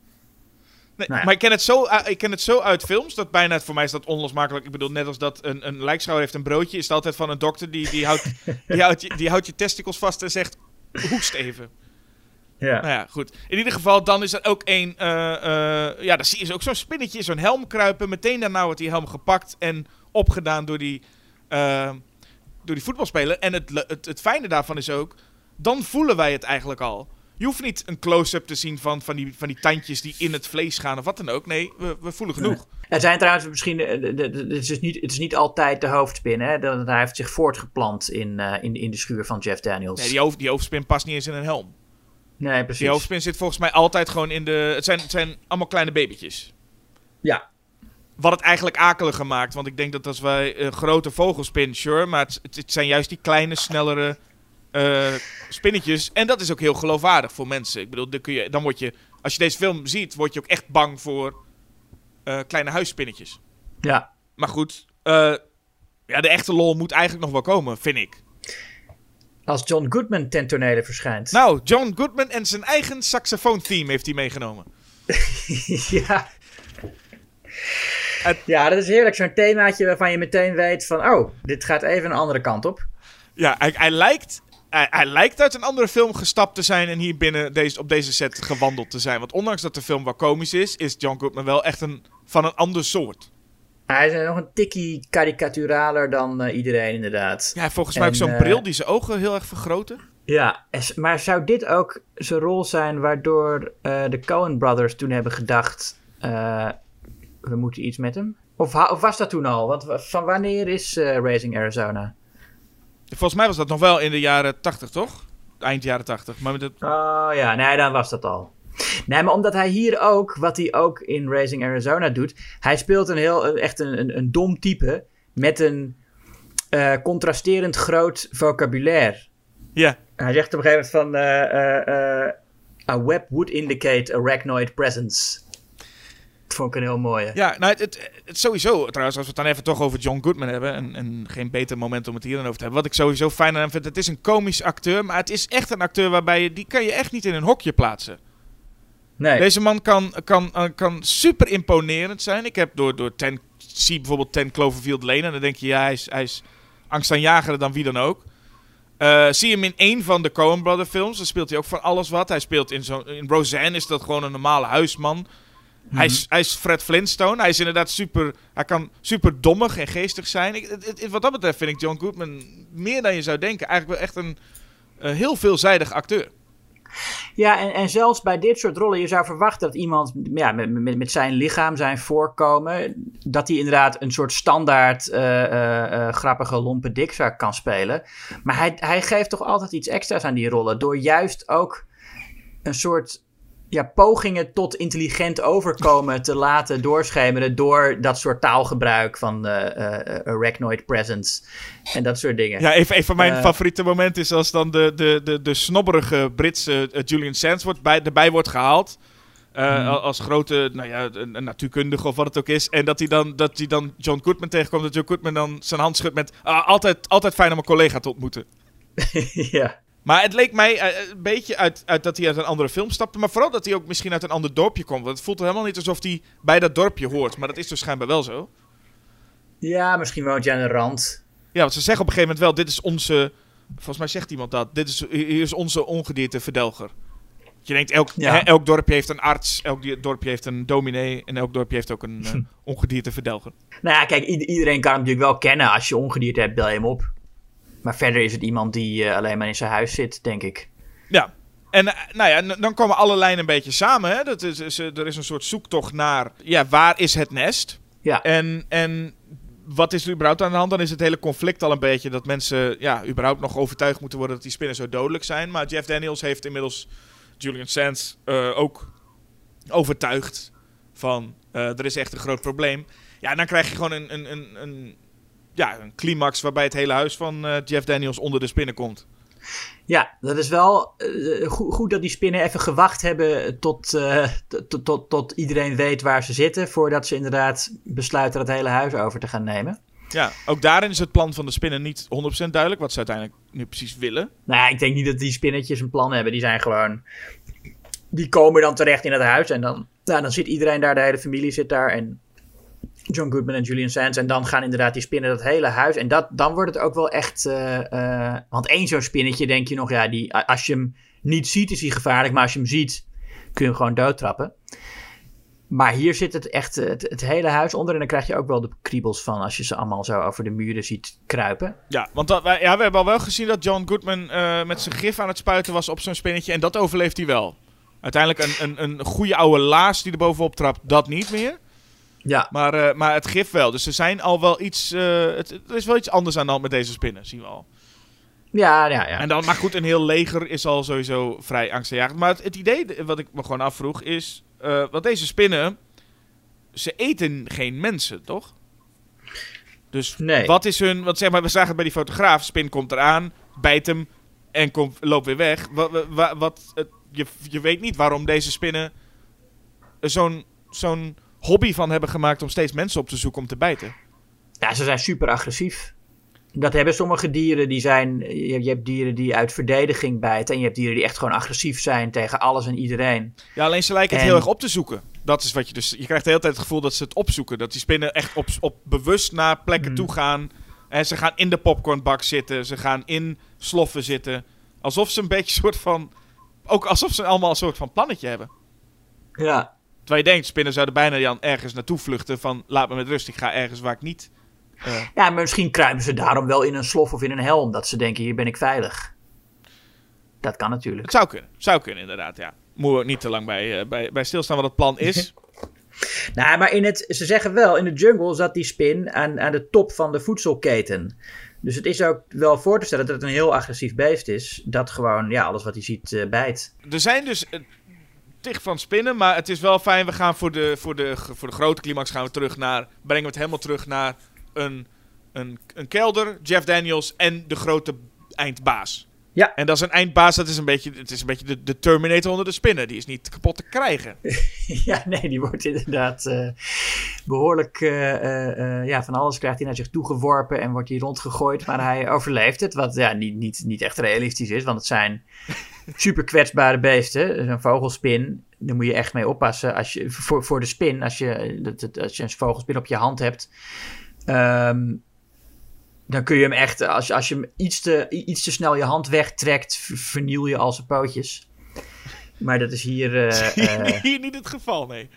Nee, Nou ja. Maar ik ken, het zo, uh, ik ken het zo uit films dat bijna, voor mij is dat onlosmakelijk. Ik bedoel, net als dat een, een lijkschouwer heeft een broodje, is het altijd van een dokter die, die, houdt, *laughs* die, houdt, je, die houdt je testicles vast en zegt, hoest even. Ja. Nou ja, goed. In ieder geval, dan is er ook een, eh, eh, ja, dan zie je ook zo'n spinnetje in zo'n helm kruipen. Meteen daarna wordt die helm gepakt en opgedaan door die, eh, door die voetbalspeler. En het, het, het fijne daarvan is ook, dan voelen wij het eigenlijk al. Je hoeft niet een close-up te zien van, van, die, van die tandjes die in het vlees gaan of wat dan ook. Nee, we, we voelen genoeg. Er zijn trouwens misschien... eh, Het is, niet, het is niet altijd de hoofdspin, hè. Hij heeft zich voortgeplant in, eh, in, in de schuur van Jeff Daniels. Nee, die, hoofd, die hoofdspin past niet eens in een helm. Nee, precies. Die hoofdspin zit volgens mij altijd gewoon in de... Het zijn, het zijn allemaal kleine babytjes. Ja. Wat het eigenlijk akeliger maakt. Want ik denk dat als wij een grote vogelspin, sure. Maar het, het zijn juist die kleine, snellere eh, spinnetjes. En dat is ook heel geloofwaardig voor mensen. Ik bedoel, dan, kun je, dan word je... Als je deze film ziet, word je ook echt bang voor eh, kleine huisspinnetjes. Ja. Maar goed, eh, ja, de echte lol moet eigenlijk nog wel komen, vind ik. Als John Goodman ten tonele verschijnt. Nou, John Goodman en zijn eigen saxofoon-theme heeft hij meegenomen. *laughs* ja. Het- Ja, dat is heerlijk. Zo'n themaatje waarvan je meteen weet van... Oh, dit gaat even een andere kant op. Ja, hij, hij, lijkt, hij, hij lijkt uit een andere film gestapt te zijn en hier binnen deze, op deze set gewandeld te zijn. Want ondanks dat de film wel komisch is, is John Goodman wel echt een, van een ander soort. Hij is nog een tikkie karikaturaler dan eh, iedereen, inderdaad. Ja, volgens mij ook zo'n eh, bril die zijn ogen heel erg vergroten. Ja, maar zou dit ook zijn rol zijn waardoor eh, de Coen Brothers toen hebben gedacht: we moeten iets met hem? Of, of was dat toen al? Want wa- van wanneer is Raising Arizona? Volgens mij was dat nog wel in de jaren 80, toch? Eind jaren 80. Maar met het, Oh ja, nee, dan was dat al. Nee, maar omdat hij hier ook, wat hij ook in Raising Arizona doet, hij speelt een heel, echt een, een, een dom type met een eh, contrasterend groot vocabulaire. ja, Hij zegt op een gegeven moment van... eh, eh, a web would indicate arachnoid presence. Vond ik een heel mooie. ja nou, het, het, het sowieso, trouwens, als we het dan even toch over John Goodman hebben. En, en geen beter moment om het hier dan over te hebben. Wat ik sowieso fijn aan hem vind, het is een komisch acteur. Maar het is echt een acteur waarbij je, die kan je echt niet in een hokje plaatsen. Nee. Deze man kan, kan, eh, kan super imponerend zijn. Ik heb door, door ten, zie bijvoorbeeld Ten Cloverfield Lane. En dan denk je, ja, hij is, hij is angstaanjager dan wie dan ook. Eh, zie hem in één van de Coen Brother films. Dan speelt hij ook van alles wat. Hij speelt in, zo, in Roseanne is dat gewoon een normale huisman. Hij, is, hij Fred Flintstone. Hij is inderdaad super... Hij kan super dommig en geestig zijn. Ik, wat dat betreft vind ik John Goodman meer dan je zou denken. Eigenlijk wel echt een eh, heel veelzijdig acteur. Ja, en, en zelfs bij dit soort rollen, je zou verwachten dat iemand ja, met, met, met zijn lichaam, zijn voorkomen, dat hij inderdaad een soort standaard eh, eh, grappige lompe dik zou kan spelen. Maar hij, hij geeft toch altijd iets extra's aan die rollen, door juist ook een soort ja, pogingen tot intelligent overkomen te laten doorschemeren door dat soort taalgebruik van eh, arachnoid presence en dat soort dingen. Ja, een, een van mijn Eh. favoriete momenten is als dan de, de, de, de snobberige Britse Julian Sands wordt bij, erbij wordt gehaald. Eh, Hmm. al- Als grote nou ja, een natuurkundige of wat het ook is. En dat hij dan, dat hij dan John Goodman tegenkomt. Dat John Goodman dan zijn hand schudt met... "Ah, altijd, altijd fijn om een collega te ontmoeten. *laughs* ja. Maar het leek mij eh, een beetje uit, uit dat hij uit een andere film stapte. Maar vooral dat hij ook misschien uit een ander dorpje komt. Want het voelt helemaal niet alsof hij bij dat dorpje hoort. Maar dat is dus schijnbaar wel zo. ja, misschien woont je aan de rand. Ja, want ze zeggen op een gegeven moment wel, dit is onze... Volgens mij zegt iemand dat. Dit is, hier is onze ongedierte verdelger. Je denkt, elk, Ja. hè, elk dorpje heeft een arts, elk dorpje heeft een dominee... en elk dorpje heeft ook een eh, *laughs* ongedierte verdelger. Nou ja, kijk, iedereen kan hem natuurlijk wel kennen. Als je ongedierte hebt, bel je hem op. Maar verder is het iemand die eh, alleen maar in zijn huis zit, denk ik. Ja. En eh, nou ja, dan komen alle lijnen een beetje samen. Hè? Dat is, is, eh, er is een soort zoektocht naar, ja, waar is het nest? Ja, En, en wat is er überhaupt aan de hand? Dan is het hele conflict al een beetje dat mensen ja, überhaupt nog overtuigd moeten worden dat die spinnen zo dodelijk zijn. Maar Jeff Daniels heeft inmiddels Julian Sands ook overtuigd van er is echt een groot probleem. Ja, en dan krijg je gewoon een, een, een, een, ja, een climax waarbij het hele huis van eh, Jeff Daniels onder de spinnen komt. ja dat is wel eh, goed, goed dat die spinnen even gewacht hebben tot, eh, tot, tot, tot, tot iedereen weet waar ze zitten. Voordat ze inderdaad besluiten het hele huis over te gaan nemen. Ja, ook daarin is het plan van de spinnen niet 100% duidelijk wat ze uiteindelijk nu precies willen. Nou, ja, ik denk niet dat die spinnetjes een plan hebben. Die zijn gewoon. Die komen dan terecht in het huis. En dan, nou, dan zit iedereen daar, de hele familie zit daar. En John Goodman en Julian Sands. En dan gaan inderdaad die spinnen dat hele huis. En dat, dan wordt het ook wel echt. eh, eh, want één zo'n spinnetje denk je nog, ja, die, als je hem niet ziet, is hij gevaarlijk. Maar als je hem ziet, kun je hem gewoon doodtrappen. Maar hier zit het echt eh, het, hele huis onder. En dan krijg je ook wel de kriebels van als je ze allemaal zo over de muren ziet kruipen. Ja, want ja, we hebben al wel gezien dat John Goodman met zijn gif aan het spuiten was op zo'n spinnetje. En dat overleeft hij wel. Uiteindelijk een, een, een goede oude laas die er bovenop trapt, dat niet meer. Ja, Maar, eh, maar het gif wel. Dus er zijn al wel iets. eh, het, er is wel iets anders aan de hand met deze spinnen, zien we al. ja, ja. ja. En dan, maar goed, een heel leger is al sowieso vrij angstaanjagend. Maar het, het idee wat ik me gewoon afvroeg is. eh want deze spinnen. Ze eten geen mensen, toch? Dus Nee. wat is hun. Want zeg maar, we zagen het bij die fotograaf. Spin komt eraan, bijt hem en komt, loopt weer weg. Wat, wat, wat, je, je weet niet waarom deze spinnen zo'n zo'n hobby van hebben gemaakt om steeds mensen op te zoeken om te bijten. Ja, ze zijn super agressief. Dat hebben sommige dieren, die zijn, je, hebt dieren die uit verdediging bijten. En je hebt dieren die echt gewoon agressief zijn tegen alles en iedereen. Ja, alleen ze lijken het heel erg op te zoeken. Dat is wat je dus. Je krijgt de hele tijd het gevoel dat ze het opzoeken. Dat die spinnen echt op, op bewust naar plekken Mm. toe gaan. En ze gaan in de popcornbak zitten. Ze gaan in sloffen zitten. Alsof ze een beetje een soort van. Ook alsof ze allemaal een soort van plannetje hebben. Ja. Terwijl je denkt, spinnen zouden bijna dan ergens naartoe vluchten. Van laat me met rust, ik ga ergens waar ik niet. eh, Ja, maar misschien kruipen ze daarom wel in een slof of in een helm. Dat ze denken, hier ben ik veilig. Dat kan natuurlijk. het zou kunnen. Zou kunnen, inderdaad. Ja. Moeten we ook niet te lang bij, eh, bij, bij stilstaan wat het plan is. *laughs* Nou, maar in het, ze zeggen wel, in de jungle zat die spin aan, aan de top van de voedselketen. Dus het is ook wel voor te stellen dat het een heel agressief beest is. Dat gewoon, ja, alles wat hij ziet eh, bijt. Er zijn dus van spinnen, maar het is wel fijn. We gaan voor de, voor de, voor de grote climax gaan we terug naar, brengen we het helemaal terug naar een, een, een kelder, Jeff Daniels en de grote eindbaas. Ja. En dat is een eindbaas, dat is een beetje, het is een beetje de, de Terminator onder de spinnen. Die is niet kapot te krijgen. *laughs* Ja, nee, die wordt inderdaad eh, behoorlijk eh, eh, ja, van alles krijgt hij naar zich toe geworpen en wordt hij rondgegooid. Maar hij *laughs* overleeft het, wat ja, niet, niet, niet echt realistisch is, want het zijn *laughs* super kwetsbare beesten. Een vogelspin, daar moet je echt mee oppassen als je, voor, voor de spin. Als je, als je een vogelspin op je hand hebt, ehm, dan kun je hem echt, als je, als je hem iets te, iets te snel je hand wegtrekt, ver- verniel je al zijn pootjes. Maar dat is hier... eh, *laughs* eh, Hier niet het geval, nee.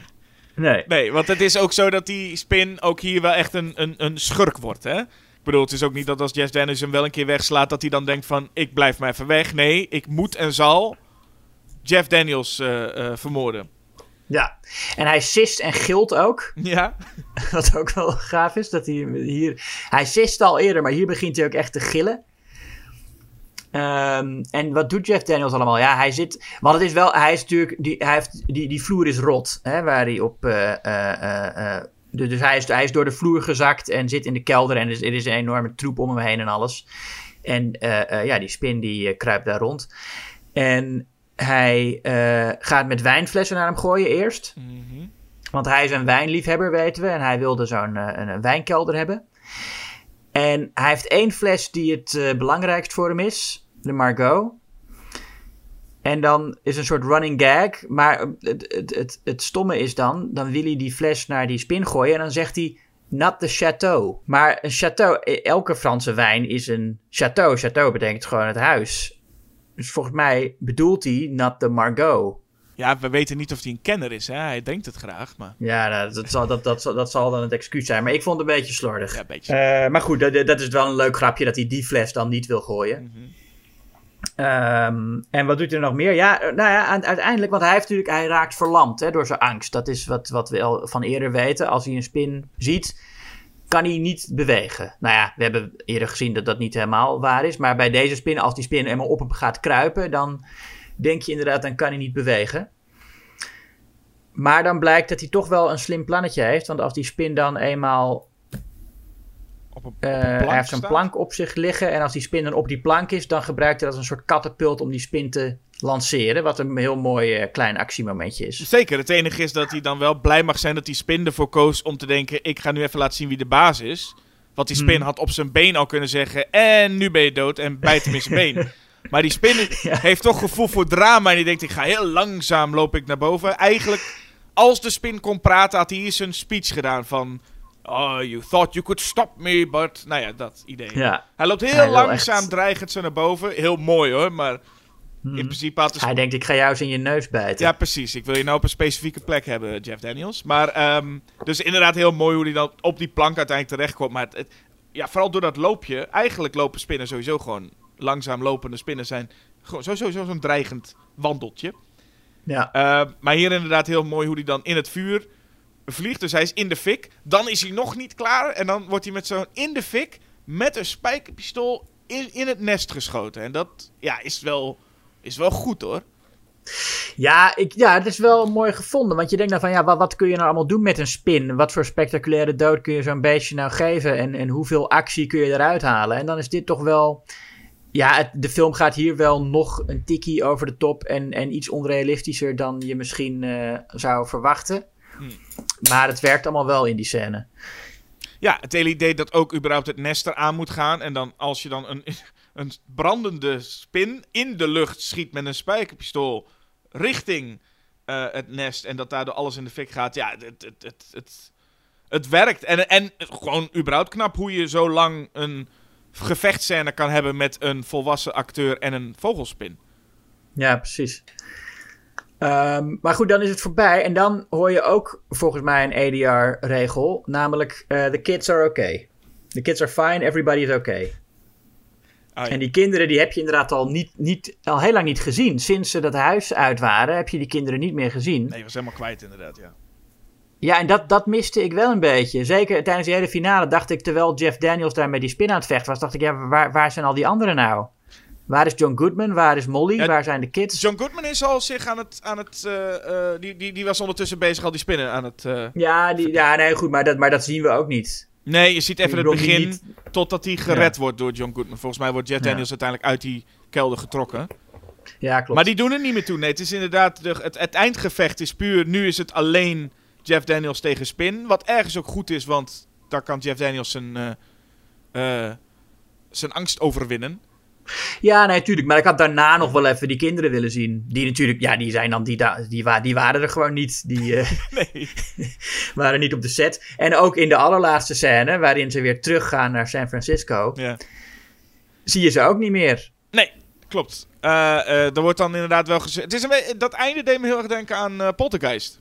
nee. Nee, want het is ook zo dat die spin ook hier wel echt een, een, een schurk wordt, hè? Ik bedoel, het is ook niet dat als Jeff Daniels hem wel een keer wegslaat... dat hij dan denkt van, ik blijf maar even weg. Nee, ik moet en zal Jeff Daniels eh, eh, vermoorden. Ja, en hij sist en gilt ook. *laughs* Ja, *laughs* Wat ook wel gaaf is. Dat hij hier. Hij sist al eerder, maar hier begint hij ook echt te gillen. Ehm, en wat doet Jeff Daniels allemaal? Ja, hij zit. Want het is wel. Hij is natuurlijk. Die, hij heeft, die, die vloer is rot. Hè, waar hij op. de- dus hij is, hij is door de vloer gezakt en zit in de kelder. En er is, er is een enorme troep om hem heen en alles. En ja, die spin die kruipt daar rond. En hij eh, gaat met wijnflessen naar hem gooien eerst. Want hij is een wijnliefhebber, weten we. En hij wilde zo'n eh, een, een wijnkelder hebben. En hij heeft één fles die het eh, belangrijkst voor hem is. De Margot. En dan is een soort running gag. Maar het, het, het, het stomme is dan... Dan wil hij die fles naar die spin gooien. En dan zegt hij... Not the château. Maar een château... e- Elke Franse wijn is een château. Château betekent gewoon het huis. Dus volgens mij bedoelt hij... Not the Margot. ja, we weten niet of hij een kenner is, hè? Hij denkt het graag, maar... Ja, nou, dat, zal, dat, dat, zal- dat zal dan het excuus zijn. Maar ik vond het een beetje slordig. Ja, een beetje. Eh, maar goed, dat, dat is wel een leuk grapje dat hij die fles dan niet wil gooien. Ehm, en wat doet hij nog meer? Ja, nou ja, uiteindelijk, want hij, heeft natuurlijk, hij raakt verlamd hè, door zijn angst. Dat is wat, wat we al van eerder weten. Als hij een spin ziet, kan hij niet bewegen. Nou ja, we hebben eerder gezien dat dat niet helemaal waar is. Maar bij deze spin, als die spin helemaal op hem gaat kruipen, dan denk je inderdaad, dan kan hij niet bewegen. Maar dan blijkt dat hij toch wel een slim plannetje heeft. Want als die spin dan eenmaal Op een, op eh, een hij heeft zo'n plank op zich liggen. En als die spin dan op die plank is, dan gebruikt hij dat als een soort katapult om die spin te lanceren. Wat een heel mooi eh, klein actiemomentje is. Zeker, het enige is dat hij dan wel blij mag zijn dat die spin ervoor koos om te denken... ik ga nu even laten zien wie de baas is. Want die spin Hmm. had op zijn been al kunnen zeggen... En nu ben je dood en bijt hem in zijn been. *laughs* Maar die spin heeft toch gevoel voor drama. En die denkt, ik ga heel langzaam loop ik naar boven. Eigenlijk, als de spin kon praten, had hij hier zijn speech gedaan van... Oh, you thought you could stop me, but... Nou ja, dat idee. Ja. Hij loopt heel Hij langzaam, echt- dreigend zo naar boven. Heel mooi hoor, maar in principe had de Hij denkt, ik ga jou eens in je neus bijten. ja, precies. Ik wil je nou op een specifieke plek hebben, Jeff Daniels. Maar, ehm, dus inderdaad heel mooi hoe hij dan op die plank uiteindelijk terechtkomt. Maar het, het- ja, vooral door dat loopje. Eigenlijk lopen spinnen sowieso gewoon langzaam lopende spinnen zijn gewoon sowieso zo'n dreigend wandeltje. Ja. Uh, maar hier inderdaad heel mooi hoe hij dan in het vuur vliegt. Dus hij is in de fik. Dan is hij nog niet klaar. En dan wordt hij met zo'n in de fik met een spijkerpistool in, in het nest geschoten. En dat ja, is, wel, is wel goed hoor. Ja, ik, ja, het is wel mooi gevonden. Want je denkt dan van, ja, wat, wat kun je nou allemaal doen met een spin? Wat voor spectaculaire dood kun je zo'n beestje nou geven? En, en hoeveel actie kun je eruit halen? En dan is dit toch wel... Ja, het- de film gaat hier wel nog een tikkie over de top. En, en iets onrealistischer dan je misschien eh, zou verwachten. Hmm. Maar het werkt allemaal wel in die scène. Ja, het hele idee dat ook überhaupt het nest eraan moet gaan. En dan als je dan een, een brandende spin in de lucht schiet met een spijkerpistool richting eh, het nest. En dat daardoor alles in de fik gaat. Ja, het, het, het, het, het werkt. En, en gewoon überhaupt knap hoe je zo lang een gevechtscène kan hebben met een volwassen acteur en een vogelspin. Ja, precies. Ehm, maar goed, dan is het voorbij. En dan hoor je ook volgens mij een ADR-regel. Namelijk, eh, the kids are okay. The kids are fine, everybody is okay. Ah, ja. En die kinderen die heb je inderdaad al, niet, niet, al heel lang niet gezien. Sinds ze dat huis uit waren, heb je die kinderen niet meer gezien. Nee, je was helemaal kwijt inderdaad, ja. Ja, en dat, dat miste ik wel een beetje. Zeker tijdens die hele finale dacht ik, terwijl Jeff Daniels daar met die spin aan het vechten was, dacht ik, ja, waar, waar zijn al die anderen nou? Waar is John Goodman? Waar is Molly? Ja, waar zijn de kids? John Goodman is al zich aan het... Aan het eh, eh, die, die, die was ondertussen bezig al die spinnen aan het... eh, Ja, die, ja, nee, goed, maar dat, maar dat zien we ook niet. Nee, je ziet even het begin niet- totdat hij gered wordt door John Goodman. Volgens mij wordt Jeff Ja. Daniels uiteindelijk uit die kelder getrokken. Ja, klopt. Maar die doen er niet meer toe. Nee, het is inderdaad... De, het, het eindgevecht is puur... Nu is het alleen Jeff Daniels tegen Spin. Wat ergens ook goed is, want daar kan Jeff Daniels zijn, eh, eh, zijn angst overwinnen. Ja, nee, tuurlijk. Maar ik had daarna nog wel even die kinderen willen zien. Die natuurlijk, ja, die zijn dan, die, die, die waren er gewoon niet. Die eh, *laughs* Nee. *laughs* waren niet op de set. En ook in de allerlaatste scène, waarin ze weer teruggaan naar San Francisco, Ja. zie je ze ook niet meer. Nee, klopt. Eh, er wordt dan inderdaad wel gezegd... Het is een dat einde deed me heel erg denken aan Poltergeist.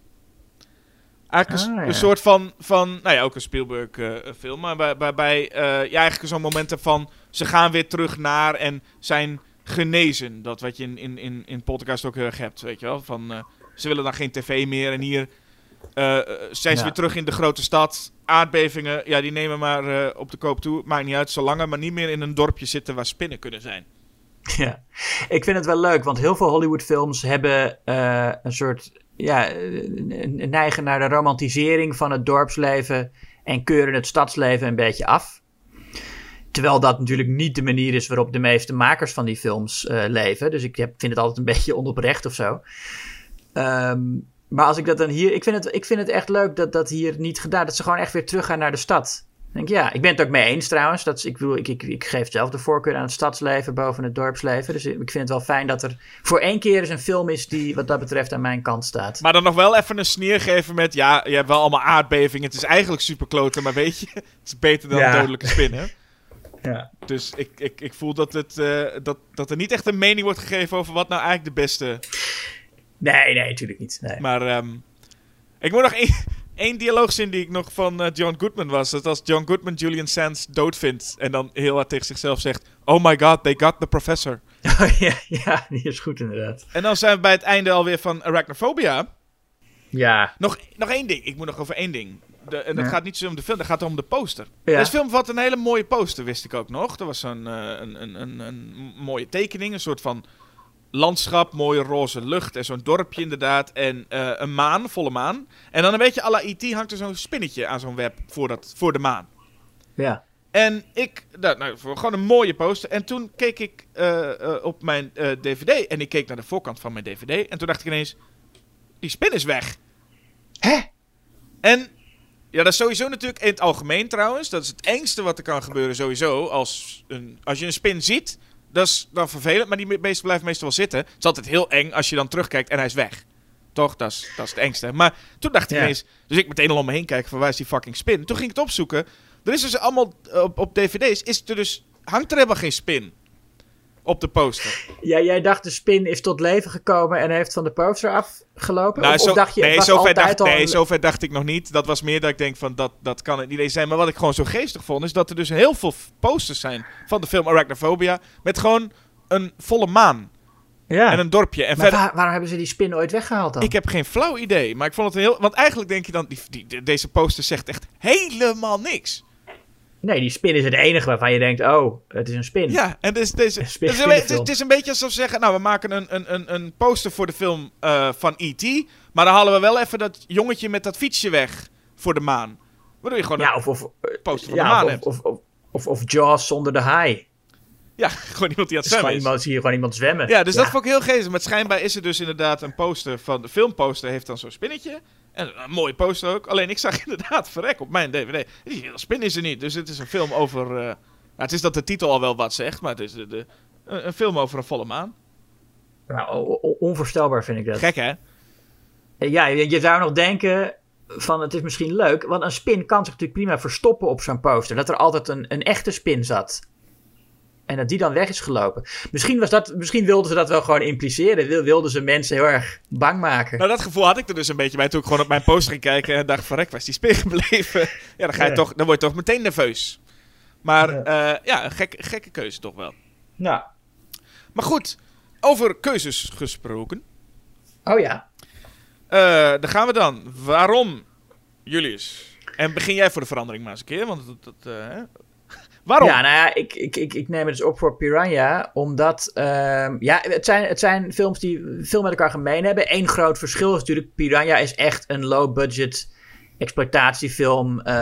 Eigenlijk een, Ah, een ja. soort van, van... Nou ja, ook een Spielberg-film. maar bij, bij, bij eh, ja, eigenlijk zo'n momenten van... Ze gaan weer terug naar en zijn genezen. Dat wat je in, in, in, in Poltergeist ook heel erg hebt, weet je wel. Van, eh, ze willen dan geen tv meer en hier... eh, eh, zijn ze Ja. weer terug in de grote stad. Aardbevingen, ja, die nemen maar eh, op de koop toe. Maakt niet uit, zolang er maar niet meer in een dorpje zitten waar spinnen kunnen zijn. *laughs* Ja, ik vind het wel leuk, want heel veel Hollywoodfilms hebben eh, een soort, ja, neigen naar de romantisering van het dorpsleven en keuren het stadsleven een beetje af. Terwijl dat natuurlijk niet de manier is waarop de meeste makers van die films eh, leven. Dus ik heb, vind het altijd een *laughs* beetje onoprecht of zo. Ehm, maar als ik dat dan hier. Ik vind het, ik vind het echt leuk dat dat hier niet gedaan. Dat ze gewoon echt weer teruggaan naar de stad. Denk, ja, ik ben het ook mee eens trouwens. Dat is, ik, bedoel, ik, ik, ik geef zelf de voorkeur aan het stadsleven boven het dorpsleven. Dus ik vind het wel fijn dat er voor één keer eens een film is die wat dat betreft aan mijn kant staat. Maar dan nog wel even een sneer geven met... Ja, je hebt wel allemaal aardbevingen. Het is eigenlijk super kloten, maar weet je... *laughs* Het is beter dan Ja. een dodelijke spin, hè? *laughs* Ja. Dus ik, ik, ik voel dat, het, eh, dat, dat er niet echt een mening wordt gegeven... over wat nou eigenlijk de beste... Nee, nee, natuurlijk niet. Nee. Maar ehm, ik moet nog één, één dialoogzin die ik nog van eh, John Goodman was. Dat als John Goodman Julian Sands dood vindt... en dan heel hard tegen zichzelf zegt... Oh my god, they got the professor. *laughs* Oh, ja, ja, die is goed inderdaad. En dan zijn we bij het einde alweer van Arachnophobia... Ja. Nog, nog één ding. Ik moet nog over één ding. De, en dat Ja. gaat niet zo om de film, dat gaat om de poster. Ja. Deze film bevat een hele mooie poster, wist ik ook nog. Er was zo'n eh, een, een, een, een mooie tekening, een soort van landschap, mooie roze lucht en zo'n dorpje inderdaad. En eh, een maan, volle maan. En dan een beetje à la E.T. hangt er zo'n spinnetje aan zo'n web voor, dat, voor de maan. Ja. En ik, nou, nou, gewoon een mooie poster. En toen keek ik eh, eh, op mijn DVD en ik keek naar de voorkant van mijn DVD. En toen dacht ik ineens, die spin is weg. Hè? En Ja, dat is sowieso natuurlijk in het algemeen trouwens. Dat is het engste wat er kan gebeuren sowieso. Als, een, als je een spin ziet, dat is dan vervelend. Maar die beest blijft meestal wel zitten. Het is altijd heel eng als je dan terugkijkt en hij is weg. Toch? Dat is, dat is het engste. Maar toen dacht ik Ja. ineens... Dus ik meteen al om me heen kijken van waar is die fucking spin? Toen ging ik het opzoeken. Er is dus allemaal op, op dvd's... Is er dus, hangt er helemaal geen spin op de poster. Ja, jij dacht de spin is tot leven gekomen en heeft van de poster afgelopen? Nou, of, zo, of dacht je, nee, zover dacht, al nee, zover dacht ik nog niet. Dat was meer dat ik denk van dat, dat kan het niet eens zijn. Maar wat ik gewoon zo geestig vond, is dat er dus heel veel posters zijn van de film Arachnophobia. Met gewoon een volle maan Ja. en een dorpje. En verder, waar- waarom hebben ze die spin ooit weggehaald dan? ik heb geen flauw idee. Maar ik vond het een heel. Want eigenlijk denk je dan, die, die, de- deze poster zegt echt helemaal niks. Nee, die spin is het enige waarvan je denkt, oh, het is een spin. Ja, en dus deze, Een het, is een, het is een beetje alsof ze zeggen: Nou, we maken een, een, een, een poster voor de film eh, van E.T. Maar dan halen we wel even dat jongetje met dat fietsje weg voor de maan. Waardoor je gewoon Ja, of, of, eh, een poster van de ja, maan of, hebt. of, of, of, of Jaws zonder de haai. Ja, *laughs* gewoon iemand die aan het zwemmen is. iemand, zie je gewoon iemand zwemmen. Ja, dus dat vond ik heel geestig. Maar schijnbaar is er dus inderdaad een poster van... De filmposter heeft dan zo'n spinnetje. En een mooie poster ook. Alleen ik zag *laughs* inderdaad verrek op mijn dvd. Die spin is er niet. Dus het is een film over... eh, nou, het is dat de titel al wel wat zegt. Maar het is de, de, een, film over een volle maan. Nou, onvoorstelbaar vind ik dat. Gek hè? Ja, je, je zou nog denken van het is misschien leuk, want een spin kan zich natuurlijk prima verstoppen op zo'n poster. Dat er altijd een, een echte spin zat. En dat die dan weg is gelopen. Misschien, was dat, misschien wilden ze dat wel gewoon impliceren. Wil- Wilden ze mensen heel erg bang maken. Nou, dat gevoel had ik er dus een beetje bij toen ik gewoon op mijn poster ging kijken. En dacht, verrek, waar is die spin gebleven? Ja, dan, ga je Ja. toch, dan word je toch meteen nerveus. Maar Ja. ja, ja een gek, gekke keuze toch wel. Nou, Maar goed, over keuzes gesproken. oh ja. Eh, daar gaan we dan. Waarom, Julius? En begin jij voor de verandering maar eens een keer, want dat... dat eh, hè? Waarom? Ja, nou ja, ik, ik, ik, ik neem het dus op voor Piranha, omdat ehm, ja, het, zijn, het zijn films die veel met elkaar gemeen hebben. Eén groot verschil is natuurlijk, Piranha is echt een low-budget exploitatiefilm. eh,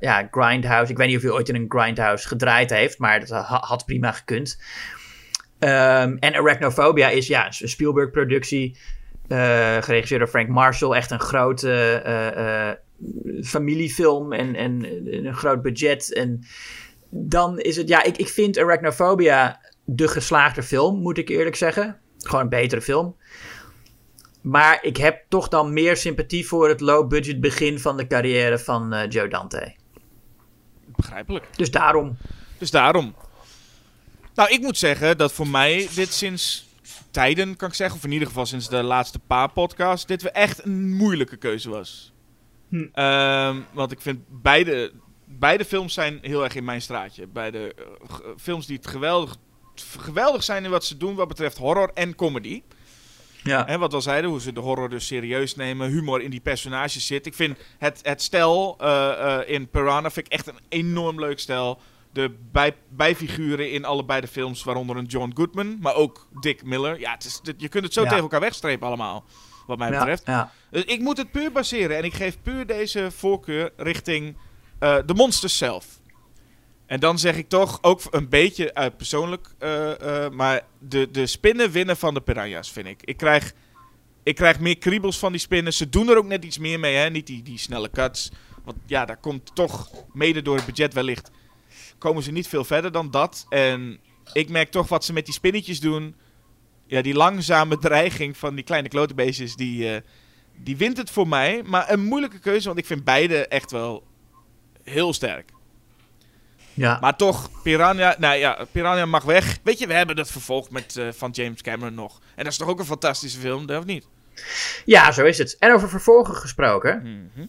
ja, Grindhouse. Ik weet niet of hij ooit in een Grindhouse gedraaid heeft, maar dat ha- had prima gekund. Ehm, en Arachnophobia is ja, een Spielberg-productie, eh, geregisseerd door Frank Marshall. Echt een grote eh, familiefilm en, en een groot budget. En dan is het, ja, ik, ik vind Arachnophobia de geslaagde film, moet ik eerlijk zeggen. Gewoon een betere film. Maar ik heb toch dan meer sympathie voor het low-budget begin van de carrière van eh, Joe Dante. Begrijpelijk. Dus daarom. Dus daarom. Nou, ik moet zeggen dat voor mij dit sinds tijden, kan ik zeggen, of in ieder geval sinds de laatste paar podcasts, dit weer echt een moeilijke keuze was. Hm. Ehm, want ik vind beide, beide films zijn heel erg in mijn straatje. Beide g- films die het geweldig, geweldig zijn in wat ze doen wat betreft horror en comedy. Ja. Hè, wat we al zeiden, hoe ze de horror dus serieus nemen, humor in die personages zit. Ik vind het, het stel eh, eh, in Piranha vind ik echt een enorm leuk stel. De bij, bijfiguren in allebei de films, waaronder een John Goodman, maar ook Dick Miller. Ja, het is, je kunt het zo Ja. tegen elkaar wegstrepen allemaal, wat mij Ja, betreft. ja. Dus ik moet het puur baseren en ik geef puur deze voorkeur richting eh, de monsters zelf. En dan zeg ik toch, ook een beetje uit persoonlijk, eh, eh, maar de, de spinnen winnen van de piranha's, vind ik. Ik krijg, ik krijg meer kriebels van die spinnen. Ze doen er ook net iets meer mee, hè? niet die, die snelle cuts. Want ja, daar komt toch, mede door het budget wellicht, komen ze niet veel verder dan dat. En ik merk toch wat ze met die spinnetjes doen. Ja, die langzame *laughs* dreiging van die kleine klotenbeestjes, die, eh, die wint het voor mij. Maar een moeilijke keuze, want ik vind beide echt wel heel sterk. Ja. Maar toch, Piranha, nou ja, Piranha mag weg. Weet je, we hebben dat vervolgd met, eh, van James Cameron nog. En dat is toch ook een fantastische film, of niet? ja, zo is het. En over vervolgen gesproken. Mhm.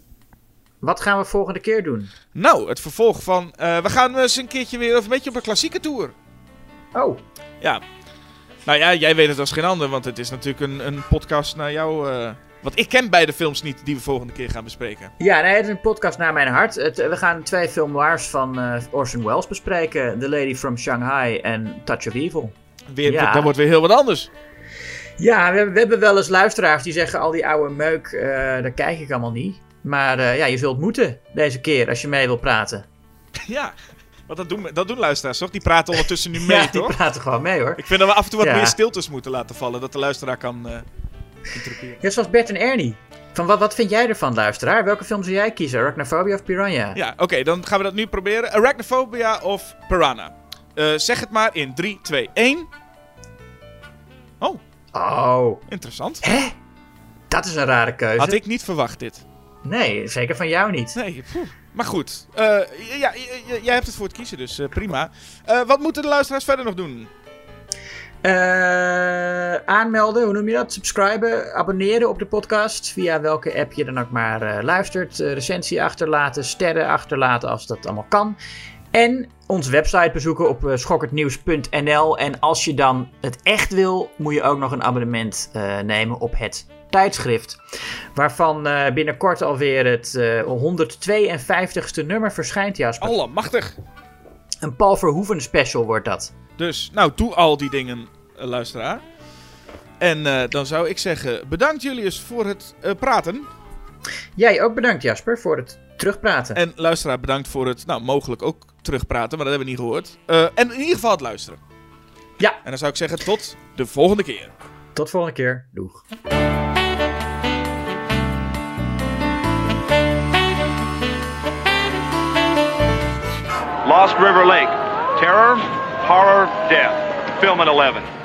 Wat gaan we volgende keer doen? Nou, het vervolg van... eh, we gaan eens een keertje weer een beetje op een klassieke tour. Oh, Ja. Nou ja, jij weet het als geen ander, want het is natuurlijk een, een podcast naar jou... eh, want ik ken beide films niet die we volgende keer gaan bespreken. Ja, nee, het is een podcast naar mijn hart. Het, we gaan twee film noirs van eh, Orson Welles bespreken. The Lady from Shanghai en Touch of Evil. Weer, Ja. Dat wordt weer heel wat anders. Ja, we, we hebben wel eens luisteraars die zeggen al die oude meuk, eh, daar kijk ik allemaal niet. Maar eh, ja, je zult moeten deze keer als je mee wil praten. *laughs* ja, want dat doen, dat doen luisteraars toch? Die praten ondertussen nu *laughs* mee, ja, die toch? praten gewoon mee hoor. Ik vind dat we af en toe wat Ja. meer stiltes moeten laten vallen, dat de luisteraar kan. Ja, zoals Bert en Ernie. Van wat, wat vind jij ervan, luisteraar? Welke film zou jij kiezen? Arachnophobia of Piranha? Ja, oké, dan gaan we dat nu proberen. Arachnophobia of Piranha? Eh, zeg het maar in 3, 2, 1. Oh, Oh, interessant. hè? Dat is een rare keuze. Had ik niet verwacht dit. Nee, zeker van jou niet. Nee, poeh. maar goed. Eh, ja, jij hebt het voor het kiezen, dus eh, prima. Wat moeten de luisteraars verder nog doen? Eh, aanmelden, hoe noem je dat? Subscriben, abonneren op de podcast. Via welke app je dan ook maar eh, luistert. Eh, recensie achterlaten, sterren achterlaten als dat allemaal kan. En onze website bezoeken op uh, schokkertnieuws.nl. En als je dan het echt wil, moet je ook nog een abonnement nemen op het tijdschrift. Waarvan binnenkort alweer het eh 152ste nummer verschijnt, Jasper. Allemachtig. Een Paul Verhoeven special wordt dat. Dus, nou, doe al die dingen, eh, luisteraar. En eh, dan zou ik zeggen, bedankt Julius voor het eh, praten. Jij ook bedankt, Jasper, voor het terugpraten. En luisteraar, bedankt voor het, nou, mogelijk ook terugpraten, maar dat hebben we niet gehoord. Eh, en in ieder geval het luisteren. Ja. En dan zou ik zeggen, tot de volgende keer. Tot volgende keer. Doeg. Lost River Lake. Terror, horror, death. Film at 11.